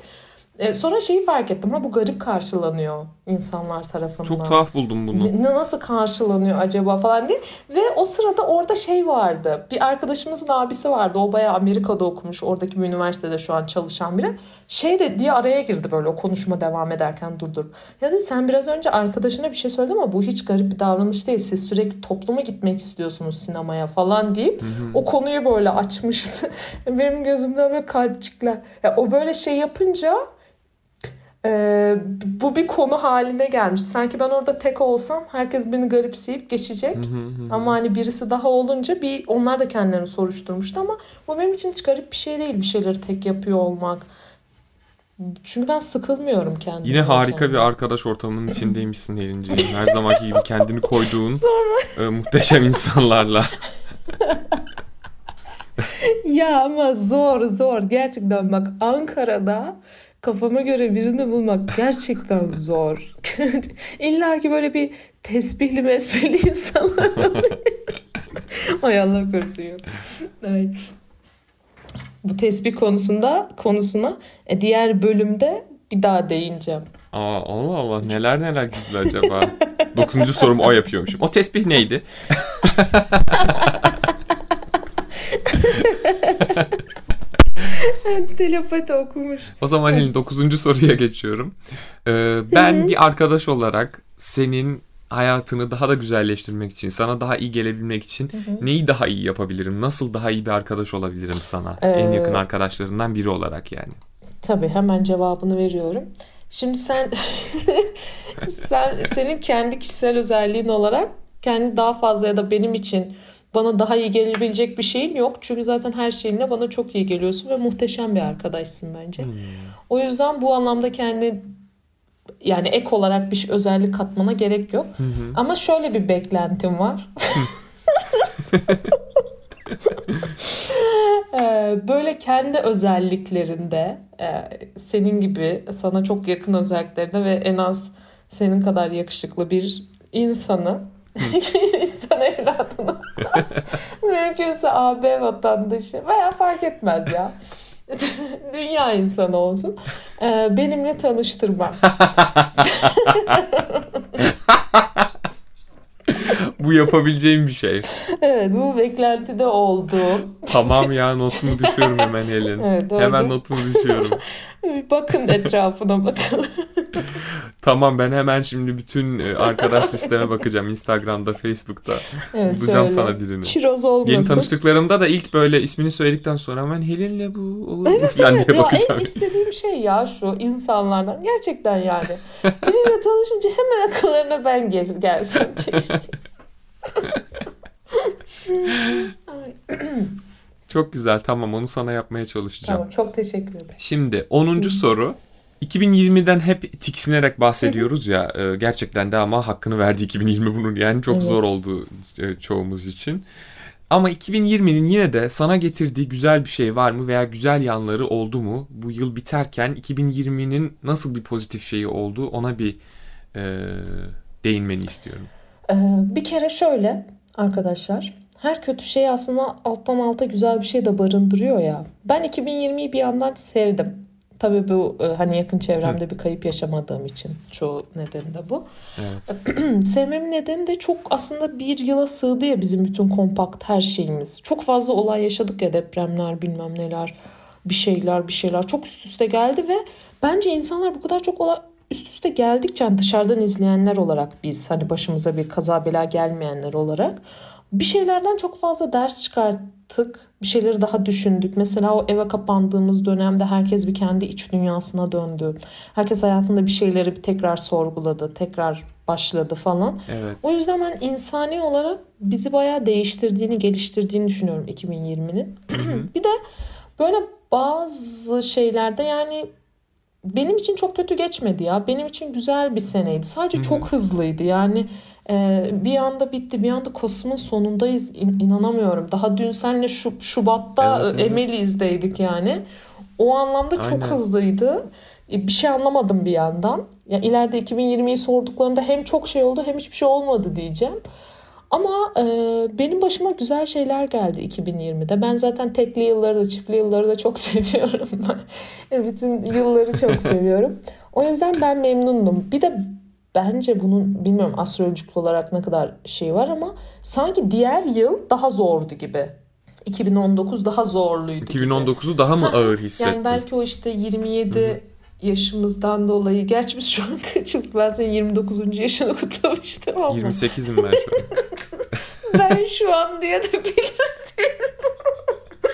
E, sonra şeyi fark ettim. Ha bu garip karşılanıyor insanlar tarafından. Çok tuhaf buldum bunu. Ne- nasıl karşılanıyor acaba falan diye. Ve o sırada orada şey vardı. Bir arkadaşımızın abisi vardı. O bayağı Amerika'da okumuş. Oradaki bir üniversitede şu an çalışan biri. Şey de diye araya girdi böyle o konuşma devam ederken durdurup. Ya dedi sen biraz önce arkadaşına bir şey söyledin ama bu hiç garip bir davranış değil. Siz sürekli topluma gitmek istiyorsunuz sinemaya falan deyip o konuyu böyle açmıştı. Benim gözümden böyle kalpçikler. Ya o böyle şey yapınca ee, bu bir konu haline gelmiş. Sanki ben orada tek olsam herkes beni garipseyip geçecek. Ama hani birisi daha olunca bir onlar da kendilerini soruşturmuştu ama bu benim için hiç garip bir şey değil bir şeyleri tek yapıyor olmak. Çünkü ben sıkılmıyorum kendimden. Yine harika bir arkadaş ortamının içindeymişsin Elin'ciğim. Her zamanki gibi kendini koyduğun e, muhteşem insanlarla. Ya ama zor zor gerçekten bak Ankara'da kafama göre birini bulmak gerçekten zor. İlla ki böyle bir tesbihli mesbihli insanlar. Ay Allah korusun. Ay. Bu tesbih konusunda konusuna e, diğer bölümde bir daha değineceğim. Aa, Allah Allah neler neler gizli acaba. Dokuzuncu sorum o yapıyormuşum. O tesbih neydi? Telepati okumuş. O zaman Elin dokuzuncu soruya geçiyorum. Ee, ben bir arkadaş olarak senin hayatını daha da güzelleştirmek için, sana daha iyi gelebilmek için neyi daha iyi yapabilirim? Nasıl daha iyi bir arkadaş olabilirim sana? En yakın Ee, arkadaşlarından biri olarak yani. Tabii hemen cevabını veriyorum. Şimdi sen sen senin kendi kişisel özelliğin olarak kendi daha fazla ya da benim için bana daha iyi gelebilecek bir şeyin yok. Çünkü zaten her şeyinle bana çok iyi geliyorsun ve muhteşem bir arkadaşsın bence. O yüzden bu anlamda kendi yani ek olarak bir özellik katmana gerek yok. Ama şöyle bir beklentim var. Ee, böyle kendi özelliklerinde e, senin gibi sana çok yakın özelliklerinde ve en az senin kadar yakışıklı bir insanı insan evladını mümkünse AB vatandaşı veya fark etmez ya dünya insanı olsun Ee, benimle tanıştırmak. Bu yapabileceğim bir şey. Evet bu beklentide olduğum. Tamam ya notumu düşüyorum hemen Helin. Evet, doğru. hemen notumu düşüyorum. Bakın etrafına bakalım. Tamam ben hemen şimdi bütün e, arkadaş listeme bakacağım. Instagram'da, Facebook'ta. Evet, Bulacağım şöyle. sana birini. Çiroz olmasın. Yeni tanıştıklarımda da ilk böyle ismini söyledikten sonra hemen Helin'le bu olur mu Evet, falan evet. diye Ya bakacağım. en istediğim şey ya şu insanlardan. Gerçekten yani. Biriyle tanışınca hemen akıllarına ben gelir gelsem keşke. Çok güzel tamam onu sana yapmaya çalışacağım. tamam çok teşekkür ederim. Şimdi 10. soru. 2020'den hep tiksinerek bahsediyoruz ya e, gerçekten de ama hakkını verdi 2020 bunun yani çok Evet. zor oldu e, çoğumuz için. Ama 2020'nin yine de sana getirdiği güzel bir şey var mı veya güzel yanları oldu mu? Bu yıl biterken 2020'nin nasıl bir pozitif şeyi oldu ona bir e, değinmeni istiyorum. Ee, bir kere şöyle arkadaşlar. Her kötü şey aslında alttan alta güzel bir şey de barındırıyor ya. Ben 2020'yi bir yandan sevdim. Tabii bu e, hani yakın çevremde bir kayıp yaşamadığım için çoğu nedeni de bu. Evet. Sevmemin nedeni de çok aslında bir yıla sığdı ya bizim bütün kompakt her şeyimiz. Çok fazla olay yaşadık ya depremler bilmem neler bir şeyler bir şeyler çok üst üste geldi ve bence insanlar bu kadar çok olay üst üste geldikçe hani dışarıdan izleyenler olarak biz hani başımıza bir kaza bela gelmeyenler olarak bir şeylerden çok fazla ders çıkarttık. Bir şeyleri daha düşündük. Mesela o eve kapandığımız dönemde herkes bir kendi iç dünyasına döndü. Herkes hayatında bir şeyleri bir tekrar sorguladı. Tekrar başladı falan. Evet. O yüzden ben insani olarak bizi bayağı değiştirdiğini, geliştirdiğini düşünüyorum 2020'nin. bir de böyle bazı şeylerde yani benim için çok kötü geçmedi ya. Benim için güzel bir seneydi. Sadece çok hızlıydı. Yani e, bir anda bitti. Bir anda Kasım'ın sonundayız. İn- inanamıyorum. Daha dün senle şu Şubat'ta Evet, evet. Emeliz'deydik yani. O anlamda çok Aynen. hızlıydı. E, Bir şey anlamadım bir yandan. Ya ileride 2020'yi sorduklarında hem çok şey oldu hem hiçbir şey olmadı diyeceğim. Ama e, benim başıma güzel şeyler geldi 2020'de. Ben zaten tekli yılları da çiftli yılları da çok seviyorum. E, Bütün yılları çok seviyorum. O yüzden ben memnundum. Bir de bence bunun bilmiyorum astrolojik olarak ne kadar şey var ama sanki diğer yıl daha zordu gibi. 2019 daha zorluydu gibi. 2019'u daha mı ağır hissettin? Yani belki o işte 27 yaşımızdan dolayı. Gerçi biz şu an kaçız? Ben senin 29. yaşını kutlamıştım ama. 28'im ben şu an. ben şu an diye de bilirim.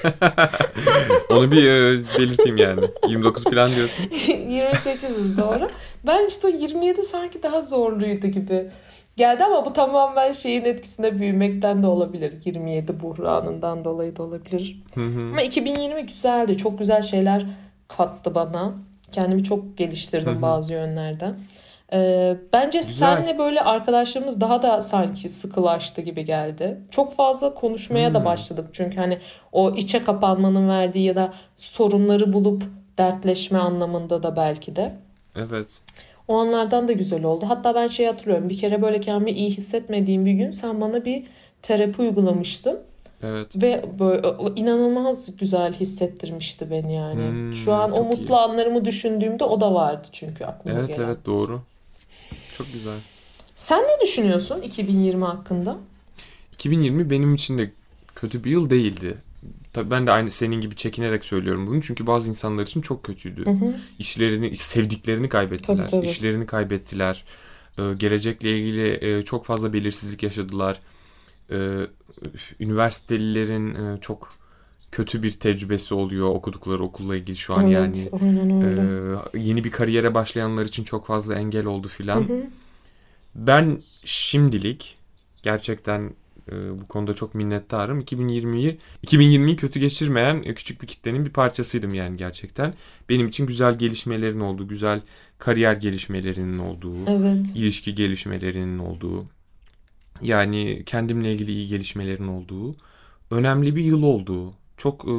Onu bir e, belirteyim yani. 29 falan diyorsun. 28'iz doğru. Ben işte o 27 sanki daha zorluydu gibi geldi ama bu tamamen şeyin etkisinde büyümekten de olabilir. 27 buhranından dolayı da olabilir. Hı hı. Ama 2020 güzeldi. Çok güzel şeyler kattı bana. Kendimi çok geliştirdim Hı hı. bazı yönlerden. Ee, bence Güzel. senle böyle arkadaşlarımız daha da sanki sıkılaştı gibi geldi. Çok fazla konuşmaya da Hmm. başladık. Çünkü hani o içe kapanmanın verdiği ya da sorunları bulup dertleşme anlamında da belki de. Evet. O anlardan da güzel oldu. Hatta ben şey hatırlıyorum. Bir kere böyle kendimi iyi hissetmediğim bir gün sen bana bir terapi uygulamıştın. Evet. Ve böyle inanılmaz güzel hissettirmişti beni yani. Hmm, Şu an o mutlu iyi. anlarımı düşündüğümde o da vardı çünkü aklıma Evet gelen. evet doğru. Çok güzel. Sen ne düşünüyorsun 2020 hakkında? 2020 benim için de kötü bir yıl değildi. Tabii ben de aynı senin gibi çekinerek söylüyorum bunu. Çünkü bazı insanlar için çok kötüydü. Hı hı. İşlerini, sevdiklerini kaybettiler. Tabii, tabii. İşlerini kaybettiler. Ee, gelecekle ilgili e, çok fazla belirsizlik yaşadılar. Ee, üniversitelilerin e, çok kötü bir tecrübesi oluyor okudukları okulla ilgili şu an evet, yani. aynen öyle. Ee, yeni bir kariyere başlayanlar için çok fazla engel oldu filan. Ben şimdilik gerçekten e, bu konuda çok minnettarım. 2020'yi 2020'yi kötü geçirmeyen e, küçük bir kitlenin bir parçasıydım yani gerçekten. Benim için güzel gelişmelerin olduğu, güzel kariyer gelişmelerinin olduğu, Evet. ilişki gelişmelerinin olduğu, yani kendimle ilgili iyi gelişmelerin olduğu önemli bir yıl oldu. Çok e,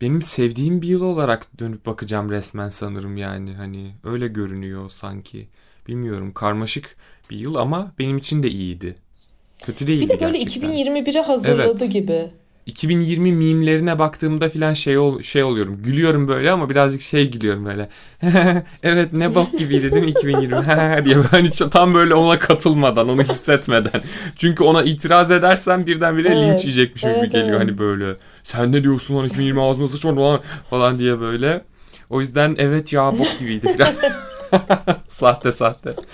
benim sevdiğim bir yıl olarak dönüp bakacağım resmen sanırım yani hani öyle görünüyor sanki. Bilmiyorum karmaşık bir yıl ama benim için de iyiydi. Kötü değildi Bir de böyle gerçekten. 2021'e hazırladı Evet. gibi. 2020 mimlerine baktığımda filan şey ol, şey oluyorum. Gülüyorum böyle ama birazcık şey gülüyorum böyle. evet ne bok gibiydi değil mi 2020 diye hani tam böyle ona katılmadan, onu hissetmeden. Çünkü ona itiraz edersen birdenbire Evet, linç yiyecekmişim gibi evet, geliyor evet. hani böyle. Sen ne diyorsun lan 2020 ağzıma sıçmadı falan, falan diye böyle. O yüzden evet ya bok gibiydi filan. sahte sahte.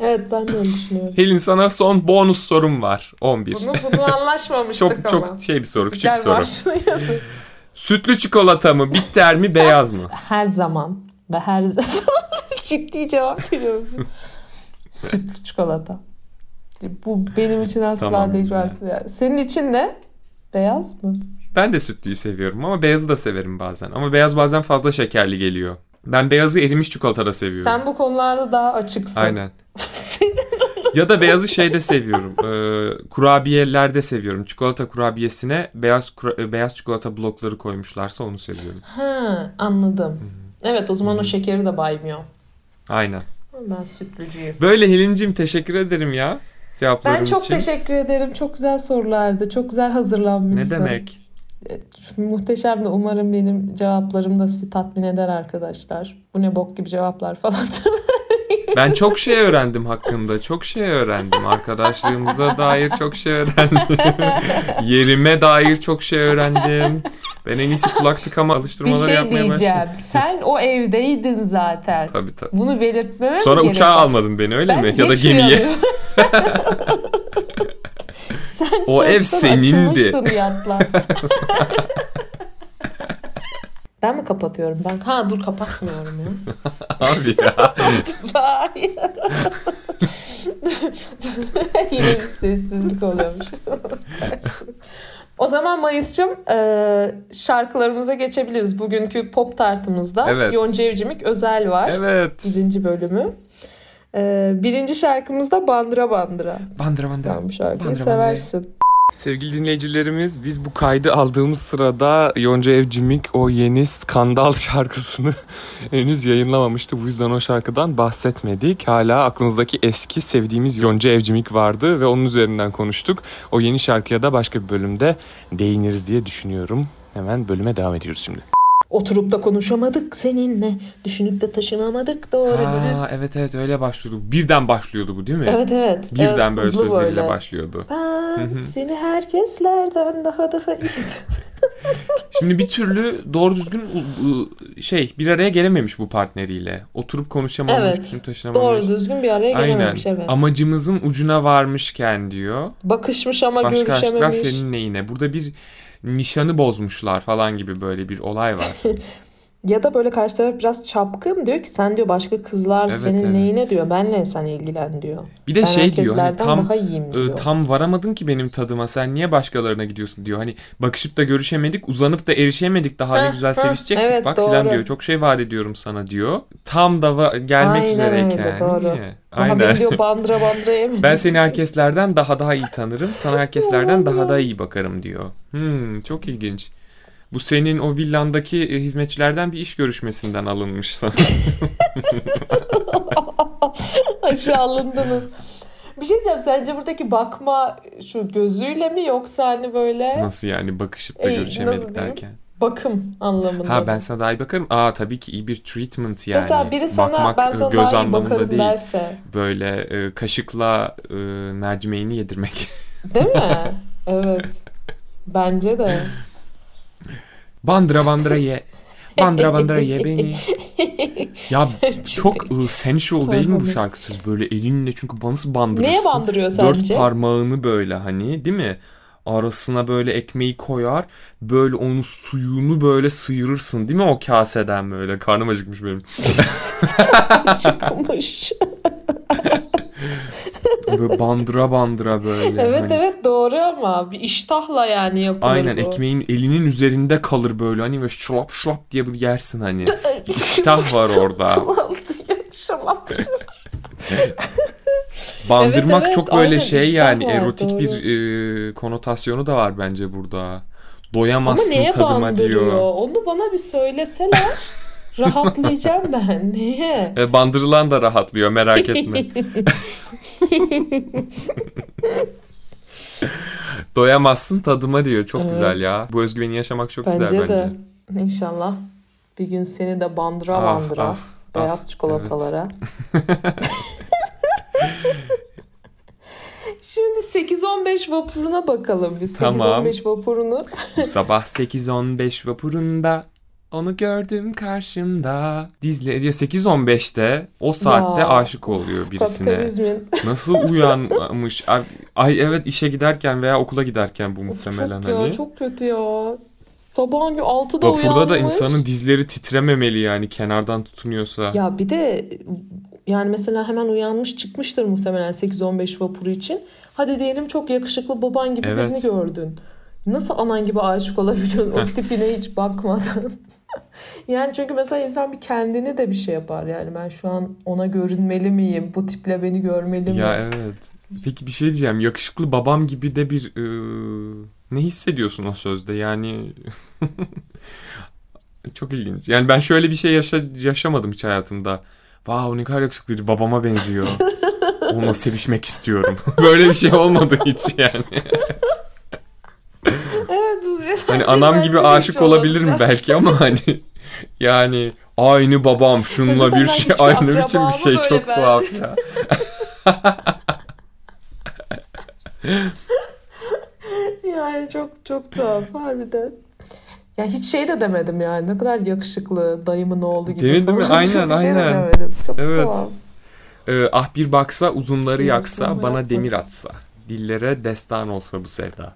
Evet ben de öyle düşünüyorum. Helin sana son bonus sorum var. 11. Bunu, bunu anlaşmamıştık Çok ama. çok şey bir soru, küçük Gel bir soru. Sütlü çikolata mı, bitter mi, beyaz mı? Her zaman ve her zaman ciddi cevap veriyorum. Sütlü çikolata. Bu benim için asla Tamam, değişmez. Senin için ne? Beyaz mı? Ben de sütlüyü seviyorum ama beyazı da severim bazen. Ama beyaz bazen fazla şekerli geliyor. Ben beyazı erimiş çikolatada seviyorum. Sen bu konularda daha açıksın. Aynen. Ya da beyazı şeyde seviyorum. Ee, kurabiyelerde seviyorum. Çikolata kurabiyesine beyaz kura- e, beyaz çikolata blokları koymuşlarsa onu seviyorum. ha, anladım. Evet o zaman o şekeri de baymıyor. Aynen. Ben sütlücüyüm. Böyle Helin'cim teşekkür ederim ya cevapların Ben çok için. teşekkür ederim. Çok güzel sorulardı. Çok güzel Ne hazırlanmışsın. demek? Muhteşemdi. Umarım benim cevaplarım da sizi tatmin eder arkadaşlar. Bu ne bok gibi cevaplar falan. Ben çok şey öğrendim hakkında. Çok şey öğrendim. Arkadaşlığımıza dair çok şey öğrendim. Yerime dair çok şey öğrendim. Ben en iyisi kulak tıkama Bir alıştırmaları şey yapmaya diyeceğim. başladım. Sen o evdeydin zaten. Tabii tabii. Bunu belirtmeme Sonra gerek uçağa var? almadın beni öyle Ben mi? Ya da gemiye. Sen O ev senindi. ben mi kapatıyorum? Ben ha dur kapatmıyorum ya. Abi ya. Hayır. Yine bir sessizlik oluyormuş. o zaman Mayıs'cığım e, şarkılarımıza geçebiliriz. Bugünkü pop tartımızda Evet. Yonca Evcimik özel var. Evet. Birinci bölümü. E, birinci şarkımızda Bandıra Bandıra. Bandıra bandıra. Sen bu şarkıyı Bandıra seversin. Sevgili dinleyicilerimiz biz bu kaydı aldığımız sırada Yonca Evcimik o yeni skandal şarkısını henüz yayınlamamıştı. Bu yüzden o şarkıdan bahsetmedik. Hala aklımızdaki eski sevdiğimiz Yonca Evcimik vardı ve onun üzerinden konuştuk. O yeni şarkıya da başka bir bölümde değiniriz diye düşünüyorum. Hemen bölüme devam ediyoruz şimdi. Oturup da konuşamadık seninle. Düşünüp de taşınamadık doğru dürüst. Aa, evet evet öyle başlıyordu. Birden başlıyordu bu değil mi? Evet evet. Birden Evet, böyle sözleriyle böyle. başlıyordu. Ben seni herkeslerden daha daha iyi. Şimdi bir türlü doğru düzgün şey bir araya gelememiş bu partneriyle. Oturup konuşamamış, Evet, bütün taşınamamış. Doğru düzgün bir araya Aynen. gelememiş evet. Amacımızın ucuna varmışken diyor. Bakışmış ama Başka aşklar görüşememiş. senin neyine? Burada bir nişanı bozmuşlar falan gibi böyle bir olay var. Ya da böyle karşı taraf biraz çapkın diyor ki sen diyor başka kızlar Evet, senin evet. neyine diyor. Benle sen ilgilen diyor. Bir de ben şey diyor hani tam daha iyiyim diyor. tam varamadın ki benim tadıma sen niye başkalarına gidiyorsun diyor. Hani bakışıp da görüşemedik uzanıp da erişemedik daha ne güzel sevişecektik evet, bak doğru. filan diyor. Çok şey vaat ediyorum sana diyor. Tam da va- gelmek Aynen üzereyken. öyle, doğru. Niye? Aynen. beni diyor bandıra bandıra yemin. Ben seni herkeslerden daha daha iyi tanırım. Sana herkeslerden daha daha iyi bakarım diyor. Hmm, çok ilginç. Bu senin o villandaki e, hizmetçilerden bir iş görüşmesinden alınmış sana. Aşağılandınız. Bir şey diyeceğim sence buradaki bakma şu gözüyle mi yoksa hani böyle Nasıl yani bakışıp da Ey, görüşemedik derken. bakım anlamında. Ha ben sana daha iyi bakarım. Aa tabii ki iyi bir treatment yani. Mesela biri sana Bakmak, ben e, sana göz daha iyi bakarım değil. derse. Böyle e, kaşıkla e, mercimeğini yedirmek. Değil mi? evet. Bence de. Bandıra bandıra ye. Bandıra bandıra ye beni. Ya çok e, sensual değil mi bu şarkı söz? Böyle elinle çünkü nasıl bandırırsın? Neye bandırıyor Dört sence? parmağını böyle hani değil mi? Arasına böyle ekmeği koyar. Böyle onun suyunu böyle sıyırırsın değil mi o kaseden böyle? Karnım acıkmış benim. Çıkmış. Böyle bandıra bandıra böyle. evet hani. evet doğru ama bir iştahla yani yapılır Aynen bu. ekmeğin elinin üzerinde kalır böyle hani böyle şlap şlap diye bir yersin hani. İştah var orada. Şalap. Bandırmak Evet, evet, çok böyle aynen, şey yani var, erotik doğru. bir e, konotasyonu da var bence burada. Ama Doyamazsın neye tadıma bandırıyor? diyor. Onu bana bir söyleseler rahatlayacağım ben. Niye? E, bandırılan da rahatlıyor merak etme. Doyamazsın tadıma diyor. Çok Evet. güzel ya. Bu özgüveni yaşamak çok bence güzel bence. de. İnşallah bir gün seni de bandıra Ah, bandıra ah, beyaz ah, çikolatalara. Şimdi 8-15 vapuruna bakalım biz. Tamam. 8-15 vapurunu. Bu sabah 8.15 vapurunda onu gördüm karşımda. Dizle ya 8.15'te o saatte Ya. aşık oluyor birisine. Nasıl uyanmış? Ay, ay evet işe giderken veya okula giderken bu muhtemelen çok hani. ya çok kötü ya. Sabahın 6'da Vapurda uyanmış. da insanın dizleri titrememeli yani kenardan tutunuyorsa. Ya bir de yani mesela hemen uyanmış çıkmıştır muhtemelen 8-15 vapuru için. Hadi diyelim çok yakışıklı baban gibi Evet. birini gördün. Nasıl anan gibi aşık olabiliyorsun o tipine hiç bakmadan? yani çünkü mesela insan bir kendini de bir şey yapar yani ben şu an ona görünmeli miyim? Bu tiple beni görmeli mi? Ya evet. Peki bir şey diyeceğim. Yakışıklı babam gibi de bir ıı, ne hissediyorsun o sözde? Yani çok ilginç. Yani ben şöyle bir şey yaşa, yaşamadım hiç hayatımda. Wow ne kadar yakışıklıydı. Babama benziyor. Onunla sevişmek istiyorum. Böyle bir şey olmadı hiç yani. Evet, bu- Hani anam gibi aşık olabilirim belki ama hani yani aynı babam Zaten bir şey aynı biçim bir şey çok ben- tuhaf ya. Yani çok çok tuhaf harbiden. Ya hiç şey de demedim yani. Ne kadar yakışıklı dayımın oğlu gibi. Değil mi, değil mi? Aynen, bir şey de aynen. demedim. Çok Evet. tuhaf. Ee, ah bir baksa uzunları yaksa bana yapma. demir atsa. Dillere destan olsa bu sevda.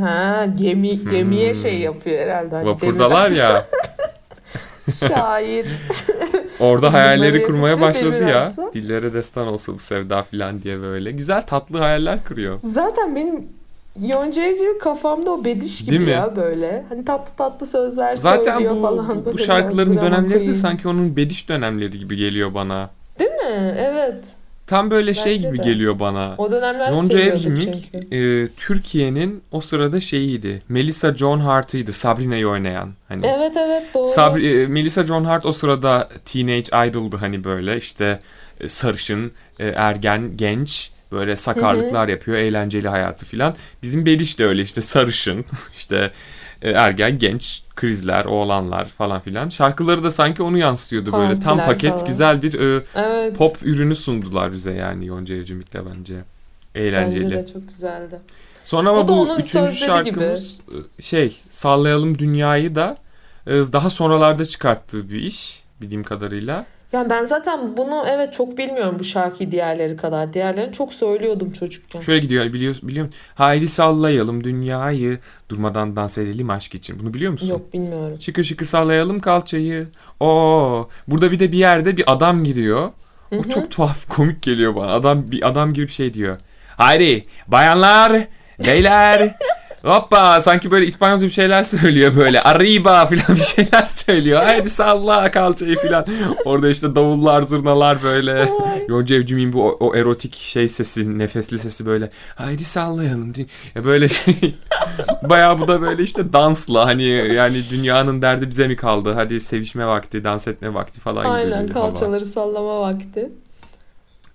Ha gemi gemiye Hmm. şey yapıyor herhalde. Hani Vapurdalar ya. Şair. Orada hayalleri yakıp kurmaya başladı ya. atsa. Dillere destan olsa bu sevda filan diye böyle. Güzel tatlı hayaller kuruyor. Zaten benim Yonca kafamda o bediş gibi Değil mi? ya böyle. Hani tatlı tatlı sözler Zaten söylüyor bu, falan. bu, bu Böyle şarkıların dönemleri de sanki onun bediş dönemleri gibi geliyor bana. Değil mi? Evet. Tam böyle şey Bence gibi de. geliyor bana. O dönemler Yonca çünkü. e, Türkiye'nin o sırada şeyiydi. Melissa Joan Hart'ıydı Sabrina'yı oynayan. Hani Evet evet doğru. Sabri, e, Melissa Joan Hart o sırada teenage idol'dı hani böyle işte e, sarışın, e, ergen, genç böyle sakarlıklar yapıyor, eğlenceli hayatı filan. Bizim Beliş de öyle işte sarışın, işte ergen, genç, krizler, oğlanlar falan filan. Şarkıları da sanki onu yansıtıyordu böyle. Tam Partiler paket falan. güzel bir e, Evet. pop ürünü sundular bize yani Yonca Evcimik'le bence. Eğlenceli. Bence de çok güzeldi. Sonra ama bu üçüncü sözleri gibi. şarkımız e, şey Sallayalım Dünyayı da e, daha sonralarda çıkarttığı bir iş bildiğim kadarıyla. Yani ben zaten bunu evet çok bilmiyorum bu şarkıyı diğerleri kadar. Diğerlerini çok söylüyordum çocukken. Şöyle gidiyor biliyor, biliyor musun? Haydi sallayalım dünyayı durmadan dans edelim aşk için. Bunu biliyor musun? Yok bilmiyorum. Şıkır şıkır sallayalım kalçayı. Oo, burada bir de bir yerde bir adam giriyor. O hı. çok tuhaf komik geliyor bana. Adam bir adam girip şey diyor. Haydi bayanlar, beyler. Hoppa sanki böyle İspanyolca bir şeyler söylüyor böyle. Arriba falan bir şeyler söylüyor. Haydi salla kalçayı falan. Orada işte davullar, zurnalar böyle. Yonca Evcimik'in bu o, o erotik şey sesi, nefesli sesi böyle. Haydi sallayalım. Ya böyle şey. Bayağı bu da böyle işte dansla hani yani dünyanın derdi bize mi kaldı? Hadi sevişme vakti, dans etme vakti falan gibi. Aynen hava. kalçaları sallama vakti.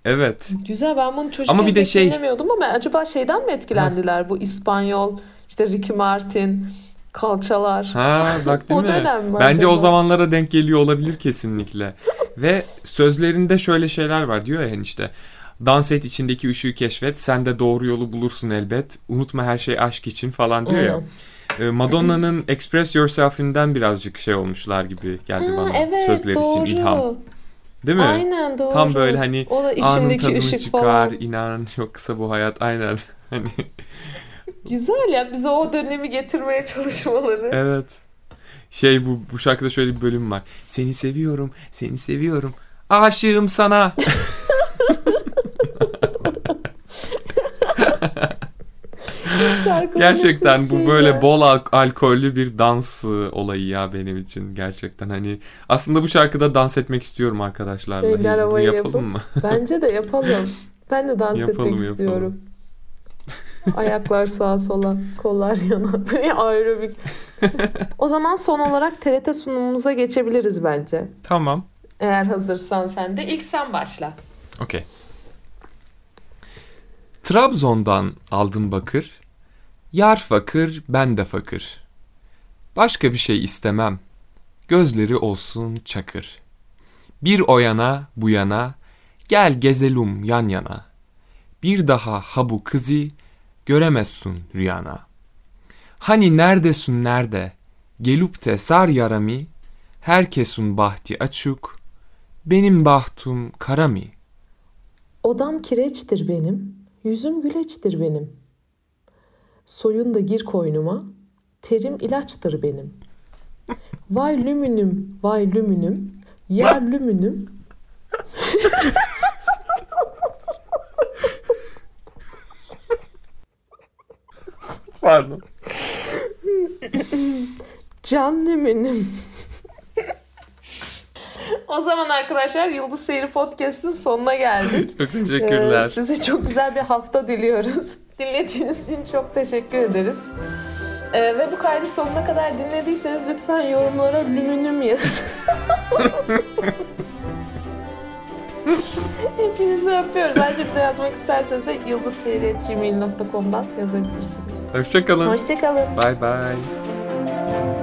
Evet. Güzel ben bunu çocukken Ama bir de şey- dinlemiyordum ama acaba şeyden mi etkilendiler bu İspanyol işte Ricky Martin kalçalar. Ha bak değil O mi? dönem mi Bence acaba? o zamanlara denk geliyor olabilir kesinlikle. Ve sözlerinde şöyle şeyler var diyor ya hani işte dans et içindeki ışığı keşfet sen de doğru yolu bulursun elbet unutma her şey aşk için falan diyor ya. Ee, Madonna'nın Express Yourself'inden birazcık şey olmuşlar gibi geldi Ha, bana evet sözleri doğru. için ilham. Değil mi? Aynen doğru. Tam böyle hani Anın tadını ışık çıkar, falan. inan çok kısa bu hayat aynen. Hani Güzel ya bize o dönemi getirmeye çalışmaları. evet. Şey bu bu şarkıda şöyle bir bölüm var. Seni seviyorum, seni seviyorum. Aşığım sana. Gerçekten bu böyle ya. bol al- alkollü bir dans ıı, olayı ya benim için gerçekten hani aslında bu şarkıda dans etmek istiyorum arkadaşlarla. Hey, bunu havaya yapalım yapıp. mı? Bence de yapalım. Ben de dans Yapalım, etmek yapalım. istiyorum. Ayaklar sağa sola, kollar yana. Böyle aerobik. o zaman son olarak TRT sunumumuza geçebiliriz bence. Tamam. Eğer hazırsan sen de. ilk sen başla. Okey. Trabzon'dan aldım bakır. Yar fakir, ben de fakir. Başka bir şey istemem. Gözleri olsun çakır. Bir o yana, bu yana, gel gezelum yan yana. Bir daha ha bu kızı göremezsun rüyana. Hani neredesin nerede? Gelup de sar yarami, herkesun bahti açık, benim bahtum kara mi? Odam kireçtir benim, yüzüm güleçtir benim. Soyun da gir koynuma, terim ilaçtır benim. Vay lümünüm, vay lümünüm, ya lümünüm. Pardon. Can lümünüm. o zaman arkadaşlar Yıldız Seyri Podcast'ın sonuna geldik. Çok teşekkürler. Ee, size çok güzel bir hafta diliyoruz. Dinlediğiniz için çok teşekkür ederiz. Ee, ve bu kaydı sonuna kadar dinlediyseniz lütfen yorumlara lümünüm yazın. Hepinizi öpüyoruz. Ayrıca bize yazmak isterseniz de yıldızseyri.gmail.com'dan yazabilirsiniz. Hoşçakalın. Hoşçakalın. Bye bye.